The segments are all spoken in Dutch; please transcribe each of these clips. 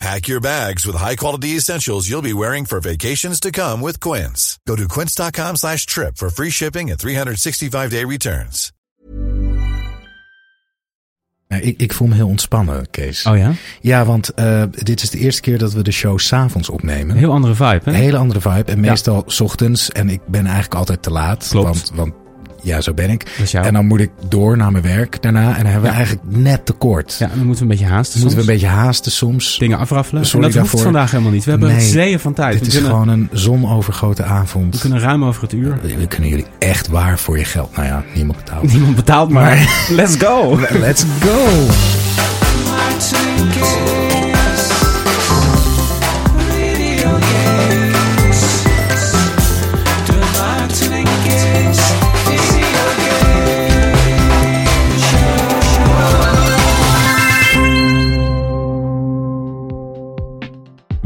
Pack your bags with high-quality essentials you'll be wearing for vacations to come with Quince. Go to quince.com slash trip for free shipping and 365-day returns. Ik, ik voel me heel ontspannen, Kees. Oh ja? Ja, want uh, dit is de eerste keer dat we de show s'avonds opnemen. Een heel andere vibe, hè? Een hele andere vibe. En meestal s ochtends. En ik ben eigenlijk altijd te laat. Klopt. Want, want ja, zo ben ik. En dan moet ik door naar mijn werk daarna. En dan hebben we eigenlijk net tekort. Ja, dan moeten we een beetje haasten Moeten we soms. een beetje haasten soms. Dingen afraffelen. Sorry en dat hoeft daarvoor. vandaag helemaal niet. We hebben Nee. zeeën van tijd. Dit we is kunnen, gewoon een zonovergoten avond. we kunnen ruim over het uur. We, we kunnen jullie echt waar voor je geld. Nou ja, niemand betaalt. Niemand betaalt maar. Let's go! Let's go!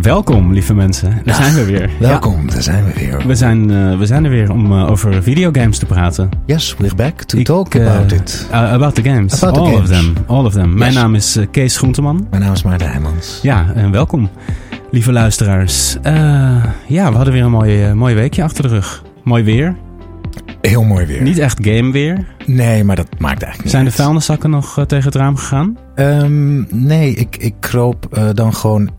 Welkom, lieve mensen. Daar zijn we weer. Welkom, daar zijn we weer. We, zijn, eh, we zijn er weer om eh, over videogames te praten. Yes, we're back to Ik, talk eh, about it. about the games. About the all of them. All of them. Mijn naam is Kees Groenteman. Mijn naam is Maarten Heijmans. Ja, en welkom, lieve luisteraars. Ja, we hadden weer een mooi, mooi weekje achter de rug. Mooi weer. Heel mooi weer. Niet echt game weer. Nee, maar dat maakt eigenlijk niet Zijn de vuilniszakken nog tegen het raam gegaan? Ehm, nee, ik, ik kroop dan gewoon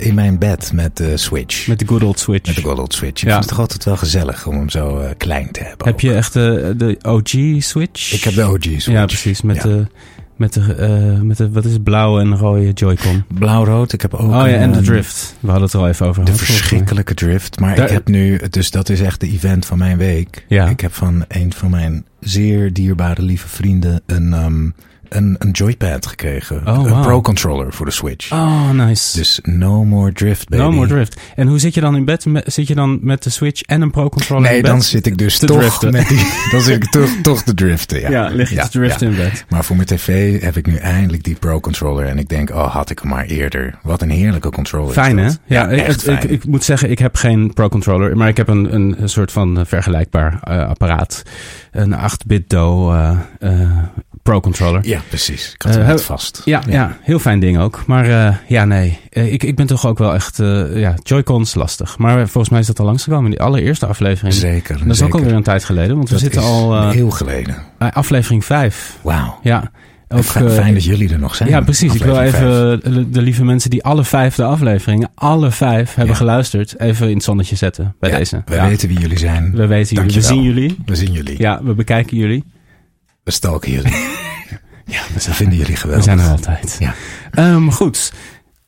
in mijn bed met de Switch. Met de good old Switch. Met de Good Old Switch. Ik Ja. vind het toch altijd wel gezellig om hem zo eh, klein te hebben. Heb ook. je echt de, de OG Switch? Ik heb de OG Switch. Ja, precies. Met, Ja. De, met, de, eh, met de, wat is het, blauwe en rode Joy-Con. Blauw-rood. Ik heb ook Oh ja, en de drift. We hadden het er al even over De gehad, verschrikkelijke drift. Maar Daar- ik heb nu, dus dat is echt de event van mijn week. Ja. Ik heb van een van mijn zeer dierbare lieve vrienden een, ehm, een, een joypad gekregen. Oh, een wauw. Pro Controller voor de Switch. Oh, nice. Dus no more drift, baby. no more drift. En hoe zit je dan in bed? Zit je dan met de Switch en een Pro Controller Nee, in bed? dan zit ik dus te toch driften. met die, dan zit ik toch, toch te driften. Ja, Ja, lig je te driften ja. in bed. Maar voor mijn tv heb ik nu eindelijk die Pro Controller. En ik denk, oh, had ik hem maar eerder. Wat een heerlijke controller. is Fijn, hè? Ja, ik, echt ik, fijn. ik moet zeggen, ik heb geen Pro Controller, maar ik heb een, een, soort van eh, vergelijkbaar eh, apparaat. Een 8-bit Do eh, Pro Controller. ja, precies. Ik had Eh, hem net vast. Ja, ja. heel fijn ding ook. Maar eh, ja, nee. Eh, ik, ik ben toch ook wel echt... ja, Joy-Cons lastig. Maar volgens mij is dat al langsgekomen in die allereerste aflevering. Zeker. Dat is ook alweer een tijd geleden, want we zitten al heel geleden. aflevering 5. Wauw. Ja, ook, fi- Fijn dat jullie er nog zijn. Ja, precies. Ik wil even vijf. de, de lieve mensen die alle vijfde afleveringen, alle vijf hebben Ja. geluisterd, even in het zonnetje zetten bij Ja, deze. We Ja. weten wie jullie zijn. We weten jullie. We zien jullie. We zien jullie. Ja, we bekijken jullie. We stalken jullie. Ja, we We zijn, vinden jullie we geweldig. zijn er altijd. Ja. Ehm, goed.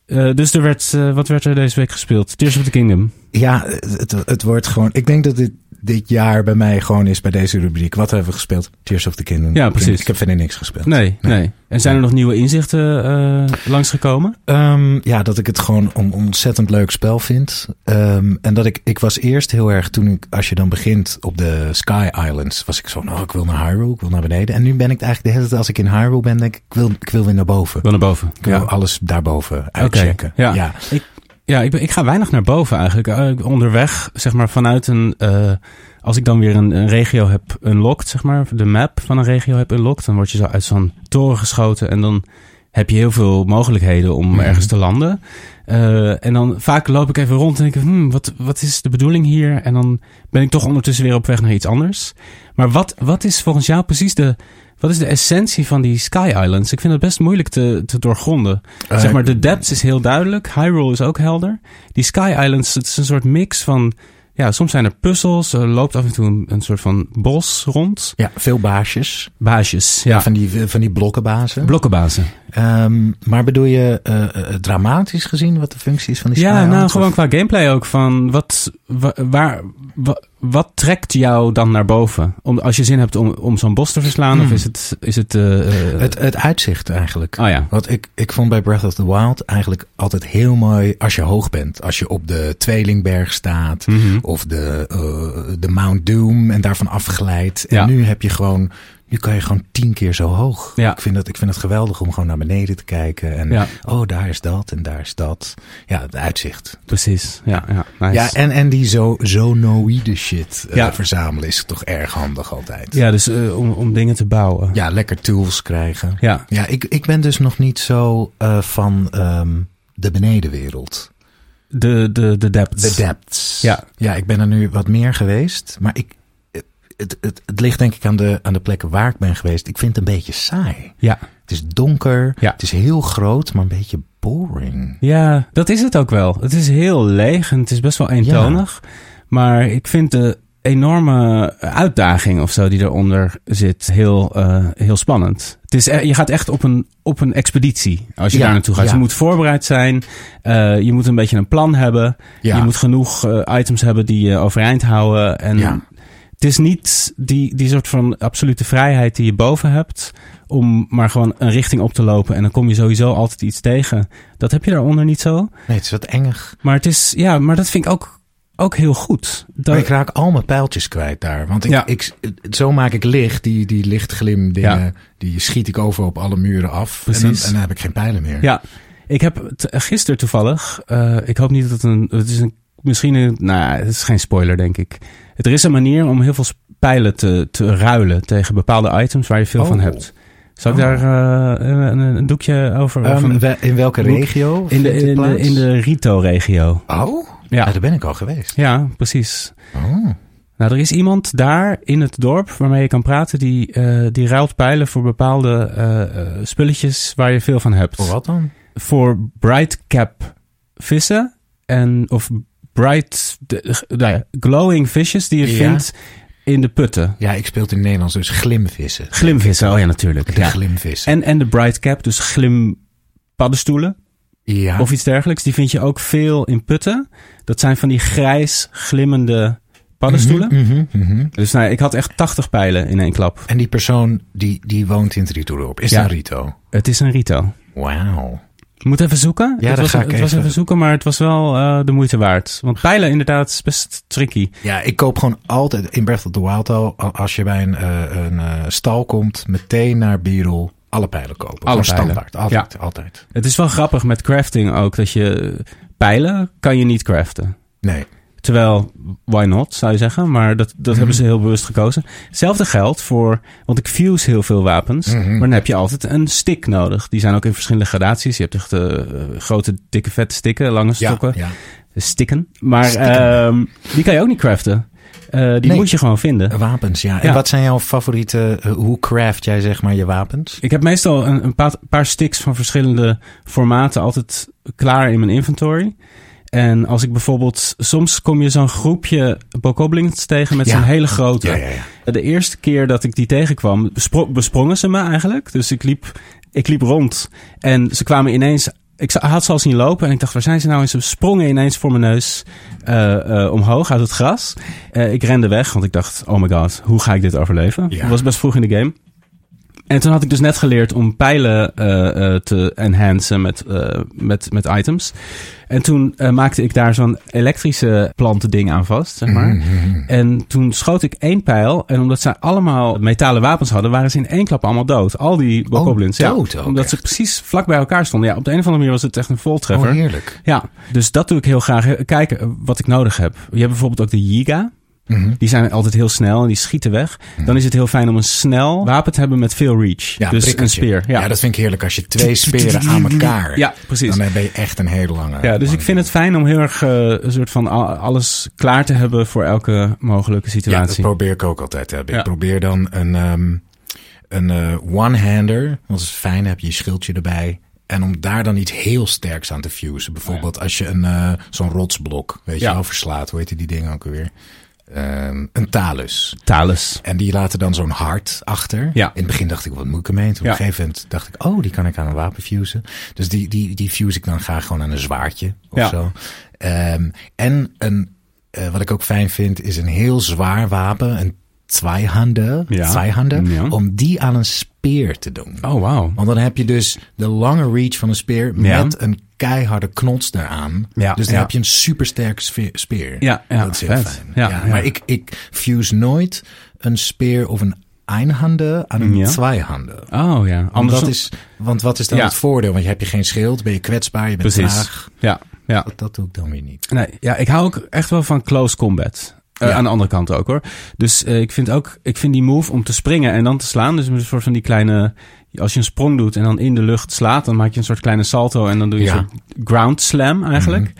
Eh, dus er werd, eh, wat werd er deze week gespeeld? Tears of the Kingdom. Ja, het, het wordt gewoon... Ik denk dat dit, dit jaar bij mij gewoon is bij deze rubriek. Wat hebben we gespeeld? Tears of the Kingdom. Ja, precies. Ik heb verder niks gespeeld. Nee, nee. En zijn er nog nieuwe inzichten eh, langsgekomen? Ehm, ja, dat ik het gewoon een ontzettend leuk spel vind. Ehm, en dat ik, ik was eerst heel erg, toen ik, als je dan begint op de Sky Islands, was ik zo, nou, ik wil naar Hyrule, ik wil naar beneden. En nu ben ik eigenlijk de hele tijd, als ik in Hyrule ben, denk ik, ik wil, ik wil weer naar boven. Wel naar boven. Ik wil alles daarboven uitchecken. ja. ja. Ik, ja, ik, ben, ik ga weinig naar boven eigenlijk. Eh, onderweg, zeg maar, vanuit een... eh, als ik dan weer een, een regio heb unlocked, zeg maar, de map van een regio heb unlocked, dan word je zo uit zo'n toren geschoten en dan heb je heel veel mogelijkheden om Mhm. ergens te landen. Eh, en dan vaak loop ik even rond en denk ik, hmm, wat, wat is de bedoeling hier? En dan ben ik toch ondertussen weer op weg naar iets anders. Maar wat, wat is volgens jou precies de... Wat is de essentie van die Sky Islands? Ik vind het best moeilijk te, te doorgronden. Eh, zeg maar, de depths is heel duidelijk. Hyrule is ook helder. Die Sky Islands, het is een soort mix van ja, soms zijn er puzzels. Er loopt af en toe een, een soort van bos rond. Ja, veel baasjes. Baasjes, Ja. ja. van, die, van die blokkenbazen. Blokkenbazen. Ehm, maar bedoel je eh, eh, dramatisch gezien wat de functie is van die Ja, nou gewoon of- qua gameplay ook. Van wat, wa- waar, wa- wat trekt jou dan naar boven? Om, als je zin hebt om, om zo'n bos te verslaan, of is het... Is het, eh, eh, Het, het uitzicht eigenlijk. oh ja, Want ik, ik vond bij Breath of the Wild eigenlijk altijd heel mooi als je hoog bent. Als je op de Tweelingberg staat Mhm. of de, eh, de Mount Doom en daarvan afglijdt. Ja. En nu heb je gewoon, nu kan je gewoon tien keer zo hoog. Ja. Ik, vind het, ik vind het geweldig om gewoon naar beneden te kijken. En Ja. oh, daar is dat en daar is dat. Ja, het uitzicht. precies. Ja, ja, nice. Ja, en, en die zo, zonoïde shit eh, Ja. verzamelen is toch erg handig altijd. Ja, dus eh, om, om dingen te bouwen. Ja, lekker tools krijgen. Ja. Ja, ik, ik ben dus nog niet zo eh, van ehm, de benedenwereld. De, de, de depths. De depths. Ja. ja, ik ben er nu wat meer geweest. Maar ik, het, het, het ligt denk ik aan de, aan de plekken waar ik ben geweest. Ik vind het een beetje saai. Ja. Het is donker. Ja. Het is heel groot, maar een beetje boring. Ja, dat is het ook wel. Het is heel leeg en het is best wel eentonig. Maar ik vind de enorme uitdaging of zo die eronder zit heel, eh, heel spannend. Het is, e- je gaat echt op een, op een expeditie als je Ja, daar naartoe gaat. ja. Je moet voorbereid zijn. eh, je moet een beetje een plan hebben. Ja. Je moet genoeg eh, items hebben die je overeind houden. En Ja. Het is niet die, die soort van absolute vrijheid die je boven hebt. Om maar gewoon een richting op te lopen. En dan kom je sowieso altijd iets tegen. Dat heb je daaronder niet zo. Nee, het is wat engig. Maar het is, ja, maar dat vind ik ook, ook heel goed. Dat, Maar ik raak al mijn pijltjes kwijt daar. Want ik, Ja. ik, zo maak ik licht. Die, die lichtglim dingen, Ja. die schiet ik over op alle muren af. En dan, Precies. en dan heb ik geen pijlen meer. Ja, ik heb gisteren toevallig, eh, ik hoop niet dat het een, het is een, misschien een, nou het is geen spoiler denk ik. Er is een manier om heel veel pijlen te, te ruilen tegen bepaalde items waar je veel van Oh. hebt. Zal ik Oh. daar eh, een, een doekje over? of een- we- in welke regio? in, de, in, de, in de Rito-regio. Oh, Ja. daar ben ik al geweest. Ja, precies. Oh. Nou, er is iemand daar in het dorp waarmee je kan praten. Die, eh, die ruilt pijlen voor bepaalde eh, spulletjes waar je veel van hebt. Voor wat dan? Voor bright cap vissen. En, of bright, de- nou ja, glowing visjes die je Ja. vindt in de putten. Ja, ik speel het in het Nederlands dus glimvissen. Glimvissen, oh ja, natuurlijk. De Ja. glimvissen. En, en de bright cap, dus glim paddenstoelen. ja. Of iets dergelijks. Die vind je ook veel in putten. Dat zijn van die grijs glimmende paddenstoelen. Mhm, mhm, mhm. Dus nou, ik had echt 80 pijlen in één klap. En die persoon die, die woont in het Rito-dorp. Is Ja. dat Rito? Het is een Rito. Wauw. Moet even zoeken. Ja, het dat was, ga ik het was even- zoeken, maar het was wel eh, de moeite waard. Want pijlen inderdaad is best tricky. Ja, ik koop gewoon altijd in Breath of the Wild al, als je bij een, eh, een eh, stal komt, meteen naar Birel alle pijlen kopen. Alle pijlen. standaard. Altijd, altijd. Het is wel grappig met crafting ook, dat je pijlen kan je niet craften. Nee. Terwijl, why not, zou je zeggen. Maar dat, dat Mhm. hebben ze heel bewust gekozen. Hetzelfde geldt voor, want ik fuse heel veel wapens. Mhm. Maar dan heb je altijd een stick nodig. Die zijn ook in verschillende gradaties. Je hebt echt eh, grote, dikke, vette stikken, lange stokken. ja. Stikken. Maar ehm, die kan je ook niet craften. Eh, die Nee. moet je gewoon vinden. Wapens, ja. En wat zijn jouw favoriete, eh, hoe craft jij zeg maar je wapens? Ik heb meestal een, een paar, paar sticks van verschillende formaten altijd klaar in mijn inventory. En als ik bijvoorbeeld... Soms kom je zo'n groepje bokoblins tegen met Ja. zo'n hele grote. Ja, ja, ja. De eerste keer dat ik die tegenkwam, bespro- besprongen ze me eigenlijk. Dus ik liep, ik liep rond en ze kwamen ineens... Ik had ze al zien lopen en ik dacht, waar zijn ze nou? En ze sprongen ineens voor mijn neus eh, eh, omhoog uit het gras. Eh, ik rende weg, want ik dacht, oh my god, hoe ga ik dit overleven? Ja. Het was best vroeg in de game. En toen had ik dus net geleerd om pijlen te enhancen met, met, met items. En toen eh, maakte ik daar zo'n elektrische plantending aan vast, zeg maar. Mhm. En toen schoot ik één pijl. En omdat zij allemaal metalen wapens hadden, waren ze in één klap allemaal dood. Al die bokoblins. ja, dood ook omdat ze precies vlak bij elkaar stonden. Ja, op de een of andere manier was het echt een voltreffer. Oh, heerlijk. ja, dus dat doe ik heel graag. Eh, Kijken eh, wat ik nodig heb. Je hebt bijvoorbeeld ook de Yiga. Mhm. Die zijn altijd heel snel en die schieten weg. Dan is het heel fijn om een snel wapen te hebben met veel reach. Ja, dus een prikkertje. speer. Ja, Ja. dat vind ik heerlijk. Als je twee speren aan elkaar. Ja, precies. Dan ben je echt een hele lange. Ja, dus ik vind het fijn om heel erg eh, een soort van alles klaar te hebben voor elke mogelijke Ja, dat situatie. probeer ik ook altijd te hebben. Ja. Ik probeer dan een, ehm, een eh, one-hander. Want dat is fijn, heb je je schildje erbij. En om daar dan iets heel sterks aan te fusen. Bijvoorbeeld als je een, eh, zo'n rotsblok, weet je wel, verslaat. Hoe heet die dingen ook alweer? Ehm, een talus. Talus. En die laten dan zo'n hart achter. Ja. In het begin dacht ik, wat moet ik ermee? Toen Ja. op een gegeven moment dacht ik, oh, die kan ik aan een wapen fusen. Dus die, die, die fuse ik dan graag gewoon aan een zwaardje of Ja. zo. Ehm, en een, eh, wat ik ook fijn vind, is een heel zwaar wapen. Een zweihanden, Ja. om die aan een speer te doen. Oh, wauw. Want dan heb je dus de lange reach van een speer met een keiharde knots eraan. Ja, dus dan ja. heb je een supersterke sfe- speer. Ja, ja, dat is heel vet. fijn. Ja. Maar ik, ik fuse nooit een speer of een einhande aan een Ja. Oh ja. Want, Anders dat is, want wat is dan het voordeel? Want je hebt je geen schild, ben je kwetsbaar, je bent Precies. traag. Ja, ja. Dat, dat doe ik dan weer niet. Nee, ja, ik hou ook echt wel van close combat. Eh, Ja. Aan de andere kant ook hoor. Dus eh, ik vind ook, ik vind die move om te springen en dan te slaan. Dus een soort van die kleine, als je een sprong doet en dan in de lucht slaat, dan maak je een soort kleine salto en dan doe je Ja. een soort ground slam eigenlijk.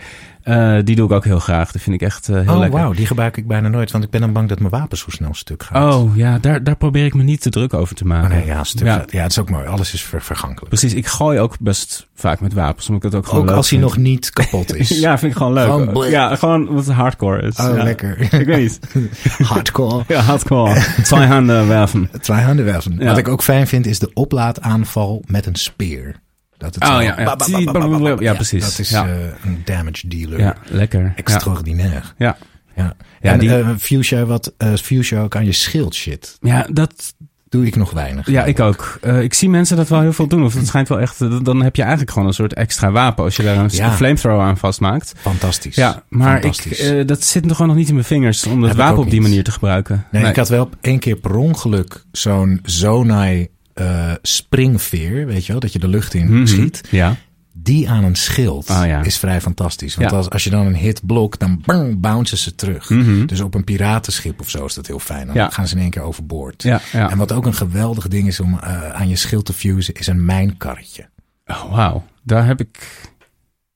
Eh, die doe ik ook heel graag. Dat vind ik echt eh, heel oh, lekker. wauw, die gebruik ik bijna nooit, want ik ben dan bang dat mijn wapen zo snel stuk gaat. Oh ja, daar, daar probeer ik me niet te druk over te Oh, maken. nee, ja, stuk Ja. ja, het is ook mooi. Alles is ver- vergankelijk. Precies, ik gooi ook best vaak met wapens, omdat ik het ook gewoon Ook als hij nog niet kapot is. Ja, vind ik gewoon leuk. Gewoon ja, gewoon wat hardcore is. Oh, Ja. lekker. Ik weet niet. Hardcore. Ja, hardcore. Twee handen werven. Twee handen werven. Wat ik ook fijn vind is de oplaadaanval met een speer. Dat het Oh, ja, ja. Ja, precies. Dat is Ja. eh, een damage dealer. Ja, lekker. Extraordinair. Ja. Ja. Ja, en die- eh, fuse wat eh fuse je ook aan je schild shit. Ja, dat, Doe ik nog weinig. ja, ik ook. Eh, ik zie mensen dat wel heel veel doen. Of het schijnt wel echt... eh, Dan heb je eigenlijk gewoon een soort extra wapen als je daar een Ja. flamethrower aan vastmaakt. Fantastisch. Ja, maar ik, Fantastisch. eh, dat zit nog gewoon nog niet in mijn vingers om dat Heb ik wapen op die niet. manier te gebruiken. nee, ik had wel één keer per ongeluk zo'n Zonai eh, springveer, weet je wel, dat je de lucht in Mhm. schiet. Ja. Die aan een schild Ah, ja. is vrij fantastisch. Want Ja. als, als je dan een hit blokt, dan bang, bouncen ze terug. Mhm. Dus op een piratenschip of zo is dat heel fijn. Dan Ja. gaan ze in één keer overboord. En wat ook een geweldig ding is om eh, aan je schild te fusen, is een mijnkarretje. Oh, wauw. Daar heb ik...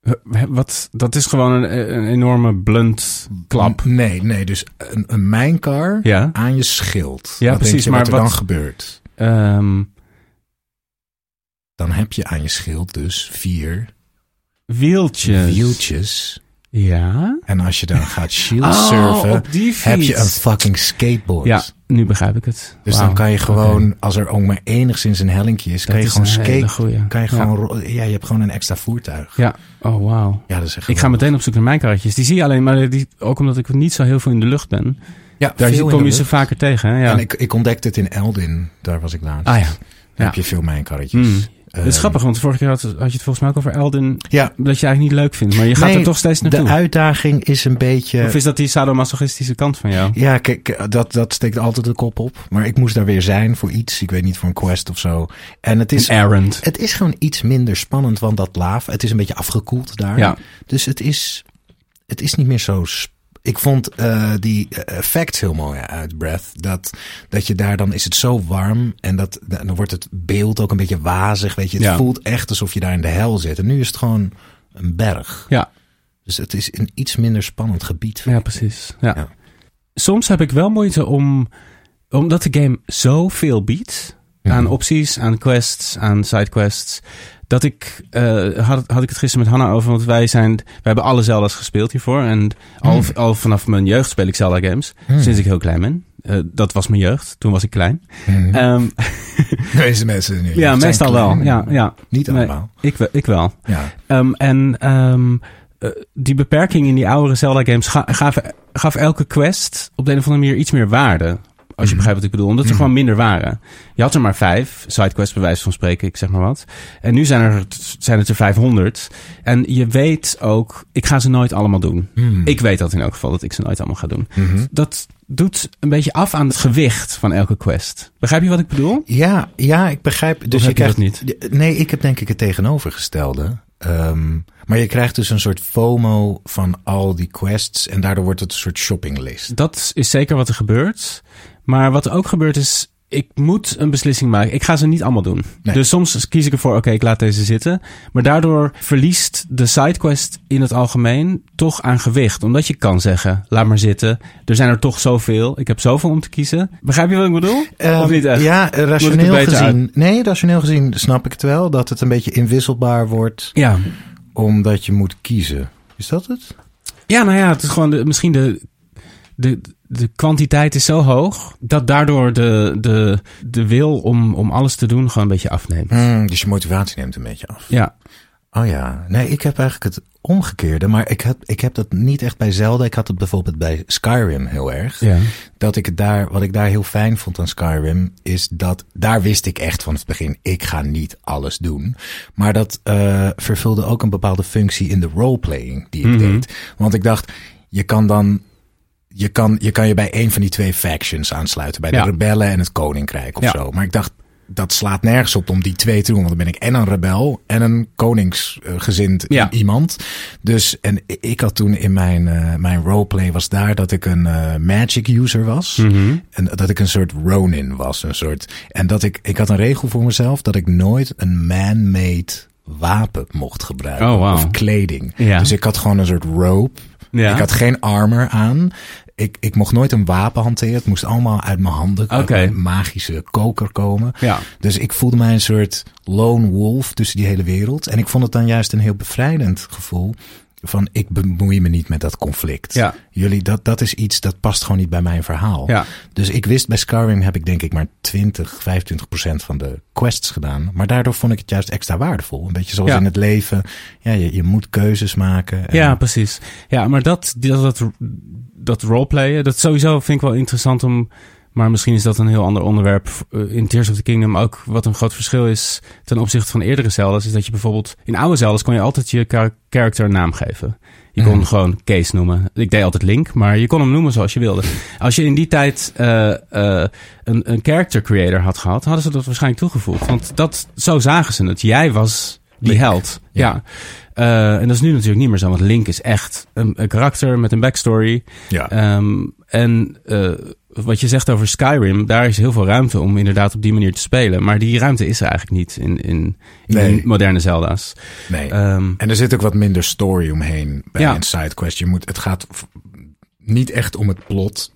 eh, Wat, dat is gewoon een, een enorme blunt klap. Nee, nee, dus een, een mijnkar Ja. aan je schild. Ja, wat precies, maar wat er wat- dan gebeurt? Ehm, Dan heb je aan je schild dus vier wieltjes. wieltjes. Ja. En als je dan gaat shield Oh, surfen, heb je een fucking skateboard. Ja, nu begrijp ik het. Dus dan kan je gewoon, als er ook maar enigszins een hellinkje is, kan je is gewoon een hele skate. goeie. Kan je Ja. gewoon, ja, je hebt gewoon een extra voertuig. Ja, oh wauw. Ja, dat is echt Ik ga meteen op zoek naar mijn karretjes. Die zie je alleen, maar die, ook omdat ik niet zo heel veel in de lucht ben. Ja, Daar kom je ze vaker tegen, hè? Ja. En ik, ik ontdekte het in Eldin, daar was ik laatst. ah ja. Heb je veel mijnkarretjes. Mm. Het is grappig, want vorige keer had, had je het volgens mij ook over Elden. Ja, Dat je eigenlijk niet leuk vindt, maar je gaat Nee, er toch steeds de naartoe. uitdaging is een beetje... Of is dat die sadomasochistische kant van jou? Ja, kijk, dat, dat steekt altijd de kop op. Maar ik moest daar weer zijn voor iets. Ik weet niet, voor een quest of zo. En het is, Een errand. het is gewoon iets minder spannend, want dat laaf, het is een beetje afgekoeld daar. Ja. Dus het is, het is niet meer zo... sp- Ik vond eh, die eh, effects heel mooi uit Breath. Dat, dat je daar dan is het zo warm en dat, dan wordt het beeld ook een beetje wazig. Weet je, het Ja. voelt echt alsof je daar in de hel zit. En nu is het gewoon een berg. Ja, Dus het is een iets minder spannend gebied. ja precies. Ja. Ja. Soms heb ik wel moeite om, omdat de game zoveel biedt aan Mhm. opties, aan quests, aan sidequests. Dat ik, eh, had, had ik het gisteren met Hanna over, want wij zijn, wij hebben alle Zelda's gespeeld hiervoor. En al, Hmm. al vanaf mijn jeugd speel ik Zelda games, Hmm. sinds ik heel klein ben. Eh, dat was mijn jeugd, toen was ik klein. Mhm. Ehm, Deze mensen nu. ja, meestal wel. Ja, ja. Niet Nee, allemaal. ik, wel- ik wel. Ja. Ehm, en ehm, eh, die beperking in die oudere Zelda-games ga, gaf, gaf elke quest op de een of andere manier iets meer waarde. Als je Mhm. begrijpt wat ik bedoel. Omdat er Mhm. gewoon minder waren. Je had er maar vijf, sidequests bij wijze van spreken, ik zeg maar wat. En nu zijn, er, zijn het er 500. En je weet ook, ik ga ze nooit allemaal doen. Hmm. Ik weet dat in elk geval, dat ik ze nooit allemaal ga doen. Mhm. Dat doet een beetje af aan het gewicht van elke quest. Begrijp je wat ik bedoel? Ja, ja, ik begrijp. Dus heb je krijgt, niet? Nee, ik heb denk ik het tegenovergestelde. Ehm, maar je krijgt dus een soort FOMO van al die quests. En daardoor wordt het een soort shoppinglist. Dat is zeker wat er gebeurt. Maar wat er ook gebeurt is, ik moet een beslissing maken. Ik ga ze niet allemaal doen. Nee. Dus soms kies ik ervoor, oké, ik laat deze zitten. Maar daardoor verliest de sidequest in het algemeen toch aan gewicht. Omdat je kan zeggen, laat maar zitten. Er zijn er toch zoveel. Ik heb zoveel om te kiezen. Begrijp je wat ik bedoel? Ehm, of niet echt? Ja, rationeel gezien. Nee, rationeel gezien snap ik het wel. Dat het een beetje inwisselbaar wordt. Ja. Omdat je moet kiezen. Is dat het? Ja, nou ja, het is gewoon de, misschien de, de, de kwantiteit is zo hoog dat daardoor de, de, de wil om, om alles te doen gewoon een beetje afneemt. Hmm, dus je motivatie neemt een beetje af. Ja, Oh ja, nee, ik heb eigenlijk het omgekeerde. Maar ik heb, ik heb dat niet echt bij Zelda. Ik had het bijvoorbeeld bij Skyrim heel erg. ja. Dat ik het daar, wat ik daar heel fijn vond aan Skyrim, is dat daar wist ik echt van het begin, ik ga niet alles doen. Maar dat eh, vervulde ook een bepaalde functie in de roleplaying die ik Mhm. deed. Want ik dacht, je kan dan, je kan, je kan je bij een van die twee factions aansluiten. Bij Ja. de rebellen en het koninkrijk of Ja. zo. Maar ik dacht, dat slaat nergens op om die twee te doen. Want dan ben ik en een rebel en een koningsgezind Ja. iemand. Dus, en ik had toen in mijn, eh, mijn roleplay was daar dat ik een eh, magic user was. Mhm. En dat ik een soort Ronin was. Een soort, en dat ik, ik had een regel voor mezelf dat ik nooit een man-made wapen mocht gebruiken. Oh. Of kleding. Ja. Dus ik had gewoon een soort rope. Ja. Ik had geen armor aan. Ik, ik mocht nooit een wapen hanteren. Het moest allemaal uit mijn handen. uit Oké. mijn magische koker komen. Ja. Dus ik voelde mij een soort lone wolf tussen die hele wereld. En ik vond het dan juist een heel bevrijdend gevoel. Van ik bemoei me niet met dat conflict. Ja. Jullie, dat, dat is iets dat past gewoon niet bij mijn verhaal. Ja. Dus ik wist bij Skyrim heb ik denk ik maar 20, 25 procent van de quests gedaan. Maar daardoor vond ik het juist extra waardevol. Een beetje zoals Ja. in het leven. Ja, je, je moet keuzes maken. En- Ja, precies. Ja, maar dat, dat, dat, dat roleplayen, dat sowieso vind ik wel interessant om... Maar misschien is dat een heel ander onderwerp eh, in Tears of the Kingdom. Ook wat een groot verschil is ten opzichte van eerdere Zelda's... is dat je bijvoorbeeld... In oude Zelda's kon je altijd je char- character een naam geven. Je kon Mhm. gewoon Kees noemen. Ik deed altijd Link, maar je kon hem noemen zoals je wilde. Als je in die tijd eh, eh, een, een character creator had gehad... hadden ze dat waarschijnlijk toegevoegd. Want dat, zo zagen ze het. Jij was die Link. held. Ja. ja. En dat is nu natuurlijk niet meer zo, want Link is echt een, een karakter met een backstory. Ja. Ehm, en wat je zegt over Skyrim, daar is heel veel ruimte om inderdaad op die manier te spelen. Maar die ruimte is er eigenlijk niet in, in, in Nee. moderne Zelda's. nee. Ehm, En er zit ook wat minder story omheen bij Ja. een sidequest. Je moet, het gaat niet echt om het plot.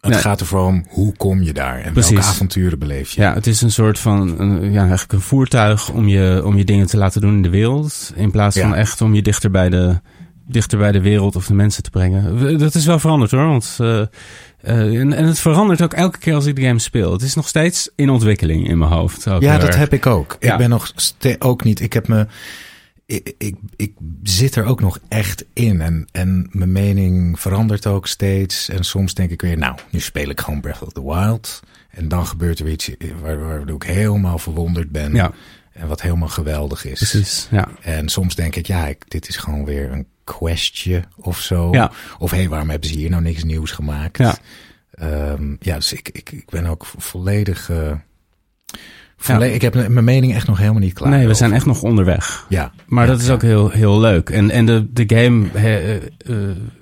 Het Nee. gaat er vooral om hoe kom je daar en Precies. welke avonturen beleef je. ja, het is een soort van, een, ja, eigenlijk een voertuig om je, om je dingen te laten doen in de wereld. In plaats van Ja. echt om je dichter bij de, dichter bij de wereld of de mensen te brengen. Dat is wel veranderd hoor, want... eh, eh, en, en het verandert ook elke keer als ik de game speel. Het is nog steeds in ontwikkeling in mijn hoofd. Ja, dat erg. heb ik ook. Ja. Ik ben nog ook niet. Ik heb me. Ik, ik, ik zit er ook nog echt in. En, en mijn mening verandert ook steeds. En soms denk ik weer, nou, nu speel ik gewoon Breath of the Wild. En dan gebeurt er iets waar- waardoor ik helemaal verwonderd ben. Ja, En wat helemaal geweldig is. precies. Ja. En soms denk ik, ja, ik, dit is gewoon weer een questje of zo. Ja. Of hé, hey, waarom hebben ze hier nou niks nieuws gemaakt? Ja. Ehm, ja, dus ik, ik, ik ben ook vo- volledig... eh, volle- Ik heb mijn mening echt nog helemaal niet klaar. Nee, we zijn echt nog onderweg. Ja. Maar Ja, dat is ook heel, heel leuk. En, en de, de game eh, eh,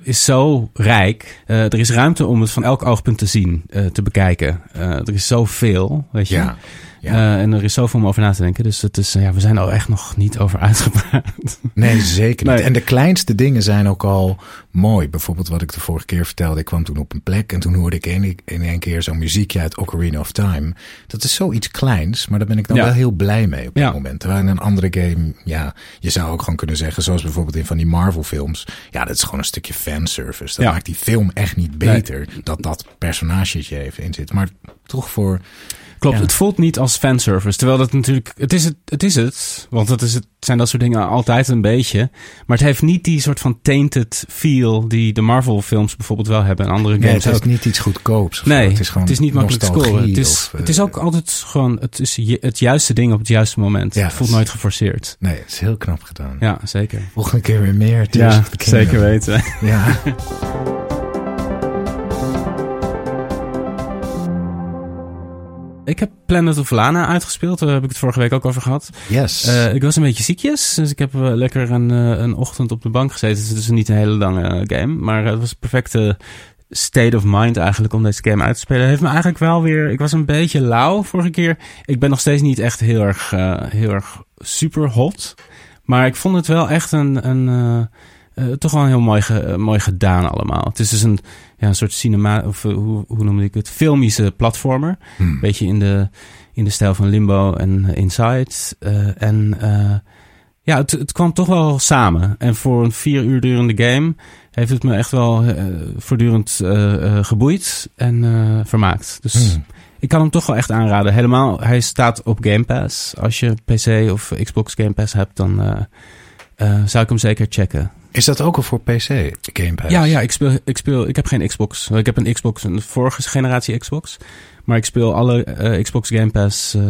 is zo rijk. Er is ruimte om het van elk oogpunt te zien, te bekijken. Er is zoveel, weet je. Ja. Ja. Eh, en er is zoveel om over na te denken. Dus het is, eh, ja, we zijn er echt nog niet over uitgepraat. Nee, zeker niet. Nee. En de kleinste dingen zijn ook al mooi. Bijvoorbeeld wat ik de vorige keer vertelde. Ik kwam toen op een plek en toen hoorde ik in, in één keer zo'n muziekje uit Ocarina of Time. Dat is zoiets kleins, maar daar ben ik dan Ja. wel heel blij mee op Ja. moment. Terwijl in een andere game, ja, je zou ook gewoon kunnen zeggen, zoals bijvoorbeeld in van die Marvel films. Ja, dat is gewoon een stukje fanservice. Dat maakt die film echt niet beter. Dat dat personagetje even in zit. Maar toch voor, Klopt, Ja. het voelt niet als fanservice. Terwijl dat natuurlijk, het is het, het is het. Want dat is het, zijn dat soort dingen altijd een beetje. Maar het heeft niet die soort van tainted feel die de Marvel films bijvoorbeeld wel hebben. En andere nee, games het is ook. niet iets goedkoops. Nee, het is gewoon niet makkelijk te scoren. Het is, of, het is eh, ook altijd gewoon het, is het juiste ding op het juiste moment. Ja, het voelt is- nooit geforceerd. Nee, het is heel knap gedaan. Ja, zeker. Volgende keer weer meer. The Kingdom. weten. Ja. Ik heb Planet of Lana uitgespeeld. Daar heb ik het vorige week ook over gehad. Yes. Eh, ik was een beetje ziekjes, dus ik heb eh, lekker een, eh, een ochtend op de bank gezeten. Het is dus niet een hele lange game, maar het was een perfecte state of mind eigenlijk om deze game uit te spelen. Heeft me eigenlijk wel weer. Ik was een beetje lauw vorige keer. Ik ben nog steeds niet echt heel erg, heel erg super hot. Maar ik vond het wel echt een. een uh, uh, toch wel heel mooi, ge, mooi gedaan allemaal. Het is dus een, ja, een soort cinema. Of hoe, hoe noem ik het? Filmische platformer. Hmm. Beetje in de, in de stijl van Limbo en Inside. en ja, het, het kwam toch wel samen. En voor een vier uur durende game heeft het me echt wel uh, voortdurend uh, uh, geboeid en vermaakt. Dus hmm. ik kan hem toch wel echt aanraden. Helemaal, hij staat op Game Pass. Als je PC of Xbox Game Pass hebt, dan zou ik hem zeker checken. Is dat ook al voor PC, Game? Ja, ja ik, speel, ik, speel, ik heb geen Xbox. Ik heb een Xbox, een vorige generatie Xbox. Maar ik speel alle uh, Xbox Game Pass uh,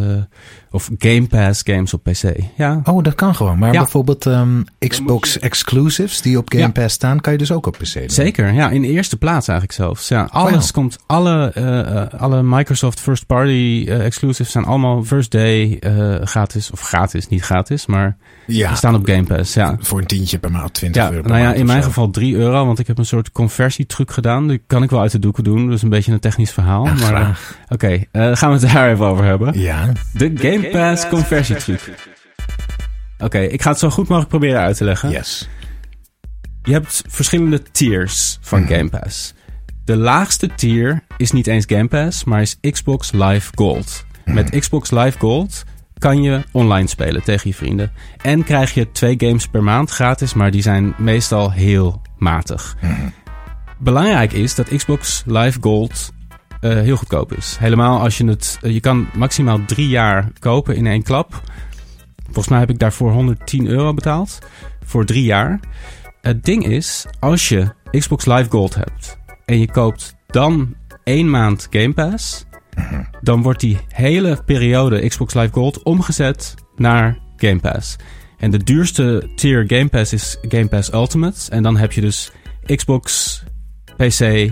of Game Pass games op PC. Ja. Oh, dat kan gewoon. Maar ja. bijvoorbeeld um, Xbox exclusives die op Game ja. Pass staan, kan je dus ook op PC doen. Zeker, ja. In de eerste plaats eigenlijk zelfs. Ja, alles wow. komt, alle, uh, alle Microsoft first party exclusives zijn allemaal first day gratis. Of gratis, niet gratis, maar ja. die staan op Game Pass. Ja. Voor een tientje per maand, 20 ja, euro per nou ja, in mijn zo. geval 3 euro, want ik heb een soort conversietruc gedaan. Die kan ik wel uit de doeken doen. Dus een beetje een technisch verhaal. Ja, maar Oké, okay, uh, gaan we het daar even over hebben. Ja. De Game Pass conversietruc. Oké, okay, ik ga het zo goed mogelijk proberen uit te leggen. Yes. Je hebt verschillende tiers van Mhm. Game Pass. De laagste tier is niet eens Game Pass, maar is Xbox Live Gold. Mhm. Met Xbox Live Gold kan je online spelen tegen je vrienden. En krijg je twee games per maand gratis, maar die zijn meestal heel matig. Mhm. Belangrijk is dat Xbox Live Gold uh, heel goedkoop is. Helemaal als je het... Uh, je kan maximaal drie jaar kopen in één klap. Volgens mij heb ik daarvoor 110 euro betaald. Voor drie jaar. Het ding is, als je Xbox Live Gold hebt... en je koopt dan één maand Game Pass... dan wordt die hele periode Xbox Live Gold omgezet naar Game Pass. En de duurste tier Game Pass is Game Pass Ultimate. En dan heb je dus Xbox, PC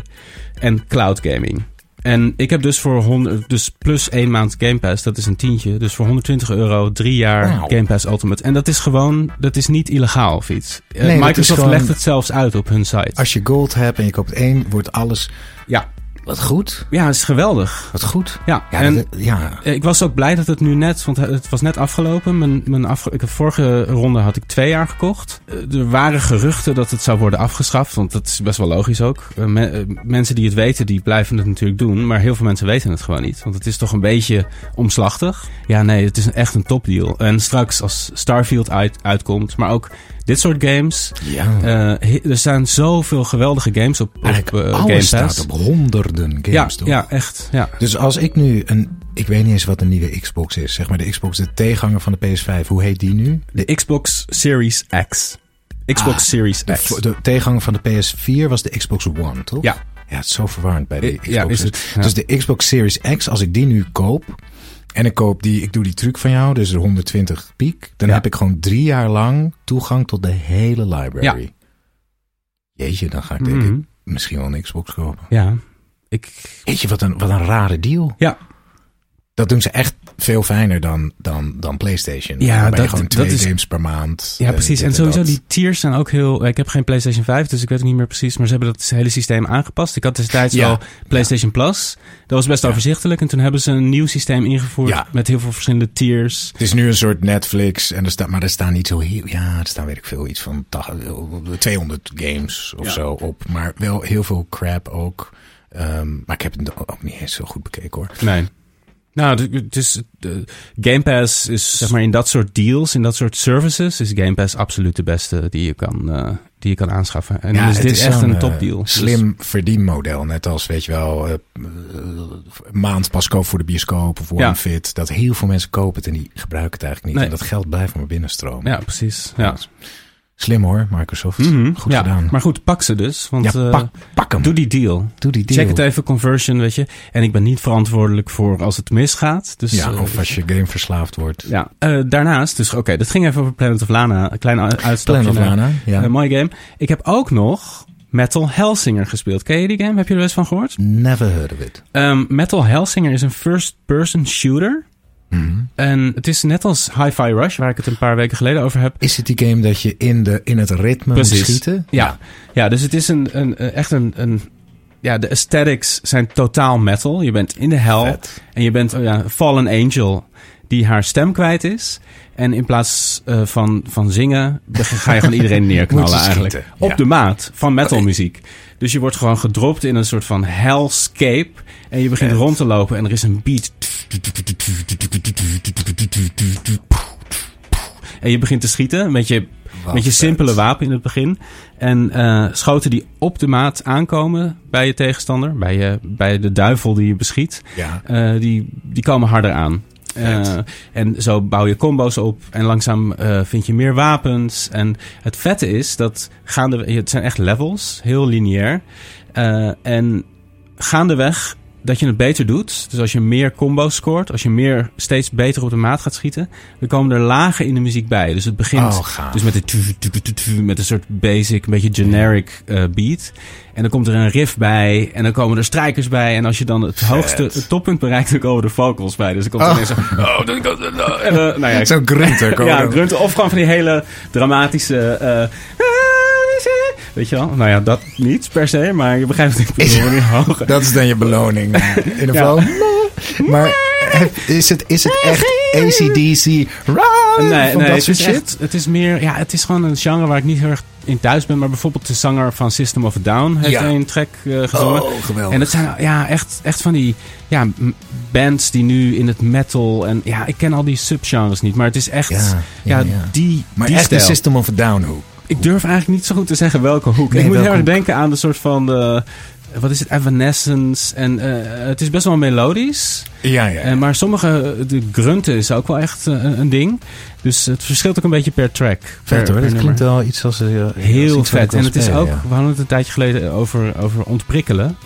en cloud gaming. En ik heb dus voor 100, dus plus één maand Game Pass, dat is een tientje. Dus voor 120 euro drie jaar Wow. Game Pass Ultimate. En dat is gewoon, dat is niet illegaal of iets. Eh, Nee, Microsoft gewoon- legt het zelfs uit op hun site. Als je gold hebt en je koopt één, wordt alles... Ja, Wat goed. ja, het is geweldig. Wat goed. Ja, Ja, en dat- ja. eh, ik was ook blij dat het nu net, want het was net afgelopen. Mijn, mijn afge, ik heb vorige ronde had ik twee jaar gekocht. Eh, Er waren geruchten dat het zou worden afgeschaft, want dat is best wel logisch ook. Eh, mensen die het weten, die blijven het natuurlijk doen. Maar heel veel mensen weten het gewoon niet, want het is toch een beetje omslachtig. Ja, nee, het is echt een topdeal. En straks als Starfield uit, uitkomt, maar ook dit soort games. ja. eh, er staan zoveel geweldige games op, op Eigenlijk eh, alles Game staat Pass. op honderden ja, games, toch? ja, echt. Ja. Dus als ik nu een... Ik weet niet eens wat een nieuwe Xbox is. Zeg maar de Xbox, de tegenhanger van de PS5. Hoe heet die nu? De Xbox Series X. Xbox Ah, Series De, X. de tegenhanger van de PS4 was de Xbox One, toch? Ja. Ja, het is zo verwarrend bij de Xbox. ja, is het, ja. Dus de Xbox Series X, als ik die nu koop... En ik koop die, ik doe die truc van jou, dus de 120 piek. Dan Ja. heb ik gewoon drie jaar lang toegang tot de hele library. Jeetje, dan ga ik denk Mhm. ik misschien wel een Xbox kopen. Ja. Ik, Jeetje, wat een, wat een rare deal. ja, Dat doen ze echt veel fijner dan, dan, dan PlayStation. Ja, dat- gewoon dat twee is- games per maand. ja, eh, precies. En sowieso dat. die tiers zijn ook heel... Ik heb geen PlayStation 5, dus ik weet het niet meer precies. Maar ze hebben dat hele systeem aangepast. Ik had destijds Ja. wel PlayStation Plus. Dat was best Ja. overzichtelijk. En toen hebben ze een nieuw systeem ingevoerd met heel veel verschillende tiers. Het is nu een soort Netflix, en er staat, maar er staan niet zo heel, ja, er staan weet ik veel, iets van tach- 200 games of zo op. Maar wel heel veel crap ook. Ehm, maar ik heb het ook niet eens zo goed bekeken hoor. Nee. Nou, het is, Game Pass is zeg maar in dat soort deals, in dat soort services, is Game Pass absoluut de beste die je kan, eh, die je kan aanschaffen. En is het dit echt zo'n, een eh, topdeal. Dus- Slim verdienmodel. Net als, weet je wel, eh, maand pas koop voor de bioscoop of Ja. OneFit. Dat heel veel mensen kopen het en die gebruiken het eigenlijk niet. Nee. En dat geld blijft maar binnenstromen. Ja, precies. Ja. Slim hoor, Microsoft. Mhm, Goed ja. gedaan. Maar goed, pak ze dus. Want ja, eh, pak, pak hem. doe die deal. Doe die deal. Check het even, conversion, weet je. En ik ben niet verantwoordelijk voor als het misgaat. Dus, Ja, eh, of als je game verslaafd wordt. ja. Eh, daarnaast, dus oké, dat ging even over Planet of Lana. Een klein u- uitstapje. Plan of Lana, ja. Een mooie game. Ik heb ook nog Metal Hellsinger gespeeld. Ken je die game? Heb je er wel eens van gehoord? Never heard of it. Ehm, Metal Hellsinger is een first-person shooter. Mhm. En het is net als Hi-Fi Rush, waar ik het een paar weken geleden over heb. Is het die game dat je in, de, in het ritme moet Precies. schieten? Ja, ja dus het is een, een, eh, echt een, een ja, de aesthetics zijn totaal metal. Je bent in de hel Vet. en je bent oh ja, Fallen Angel die haar stem kwijt is. En in plaats eh, van, van zingen ga je gewoon iedereen neerknallen Moet eigenlijk. Op de maat van metalmuziek. Dus je wordt gewoon gedropt in een soort van hellscape. En je begint Vet. rond te lopen en er is een beat. En je begint te schieten met je, Wat met je vet. simpele wapen in het begin. En eh, schoten die op de maat aankomen bij je tegenstander, bij, je, bij de duivel die je beschiet, Ja. eh, die, die komen harder aan. Eh, en zo bouw je combo's op en langzaam vind je meer wapens. En het vette is dat gaande, het zijn echt levels, heel lineair. Eh, en gaandeweg dat je het beter doet. Dus als je meer combo's scoort, als je meer steeds beter op de maat gaat schieten, dan komen er lagen in de muziek bij. Dus het begint Oh, dus met, de met een soort basic, een beetje generic eh, beat. En dan komt er een riff bij en dan komen er strijkers bij. En als je dan het hoogste, het toppunt bereikt, dan komen er vocals bij. Dus dan komt er Oh. ineens zo... Oh, dan en, eh, nou ja, Zo'n grunter. ja, grunten. Of gewoon van die hele dramatische... eh, weet je wel? Nou ja, dat niet per se, maar je begrijpt wat ik bedoel. Die hoge... Dat is dan je beloning. eh, In ieder Ja. geval. Maar is het, is het echt ACDC? Nee, nee dat het soort is shit? echt, het is meer, ja, het is gewoon een genre waar ik niet heel erg in thuis ben. Maar bijvoorbeeld de zanger van System of a Down heeft Ja. een track eh, gezongen. Oh, geweldig. En dat zijn ja, echt, echt van die ja, bands die nu in het metal en ja, ik ken al die subgenres niet, maar het is echt, Ja, ja, ja, ja. die, Maar die echt de. System of a Down hoek. Ik durf eigenlijk niet zo goed te zeggen welke hoek. Nee, ik moet heel erg denken aan de soort van de, wat is het, Evanescence en eh, het is best wel melodisch. Ja, ja. Eh, maar sommige, de grunten is ook wel echt eh, een ding. Dus het verschilt ook een beetje per track. Vet hoor, nummer. klinkt wel iets als... eh, als Heel vet. En het is ook, ja. we hadden het een tijdje geleden over, over ontprikkelen.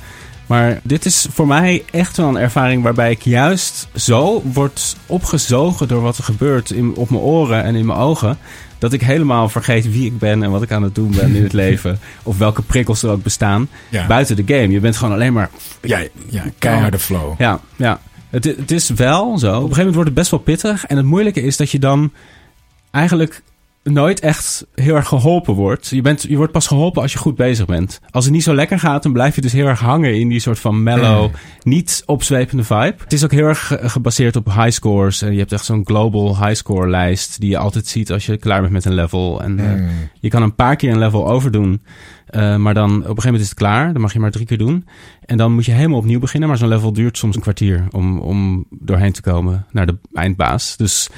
Maar dit is voor mij echt wel een ervaring waarbij ik juist zo word opgezogen door wat er gebeurt in, op mijn oren en in mijn ogen. Dat ik helemaal vergeet wie ik ben en wat ik aan het doen ben in het leven. Of welke prikkels er ook bestaan. Ja. Buiten de game. Je bent gewoon alleen maar Ja, ja, keiharde flow. ja, ja. Het, het is wel zo. Op een gegeven moment wordt het best wel pittig. En het moeilijke is dat je dan eigenlijk nooit echt heel erg geholpen wordt. Je, bent, je wordt pas geholpen als je goed bezig bent. Als het niet zo lekker gaat, dan blijf je dus heel erg hangen in die soort van mellow, niet opzwepende vibe. Het is ook heel erg ge- gebaseerd op high scores. En je hebt echt zo'n global high score lijst die je altijd ziet als je klaar bent met een level. En eh, Mm. je kan een paar keer een level overdoen. eh, maar dan op een gegeven moment is het klaar. Dan mag je maar drie keer doen. En dan moet je helemaal opnieuw beginnen. Maar zo'n level duurt soms een kwartier om, om doorheen te komen naar de eindbaas. Dus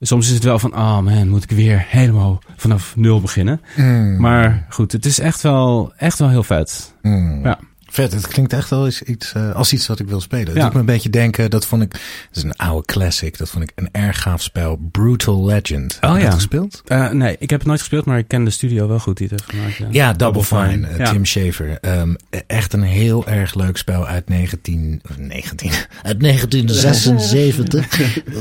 soms is het wel van, oh man, moet ik weer helemaal vanaf nul beginnen. Mm. Maar goed, het is echt wel, echt wel heel vet. Mm. Ja. Vet, het klinkt echt wel eens iets, eh, als iets wat ik wil spelen. Het Ja. doet me een beetje denken, dat vond ik, dat is een oude classic, dat vond ik een erg gaaf spel, Brutal Legend. Heb Oh, je ja. dat gespeeld? Eh, nee, ik heb het nooit gespeeld, maar ik ken de studio wel goed die het heeft gemaakt. Ja, Ja, Double Fine, eh. Tim Schafer. Ehm, echt een heel erg leuk spel uit 19... 19 uit 1976.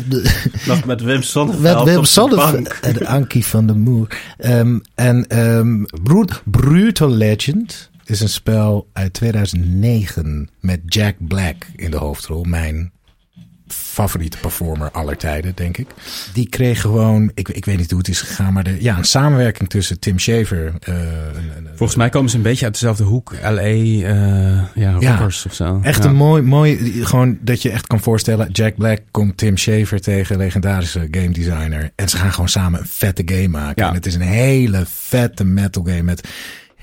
Nog met Wim Sonneveld Met Wim op de Sonneveld en Ankie van der Moer. Ehm, en ehm, Brut- Brutal Legend is een spel uit 2009 met Jack Black in de hoofdrol. Mijn favoriete performer aller tijden, denk ik. Die kreeg gewoon, ik, ik weet niet hoe het is gegaan, maar de, ja, een samenwerking tussen Tim Schafer. eh, Volgens mij komen ze een beetje uit dezelfde hoek. L.A., eh, ja, rockers of zo. Echt Ja. een mooi, mooi, gewoon dat je echt kan voorstellen. Jack Black komt Tim Schafer tegen, legendarische game designer. En ze gaan gewoon samen een vette game maken. Ja. En het is een hele vette metal game met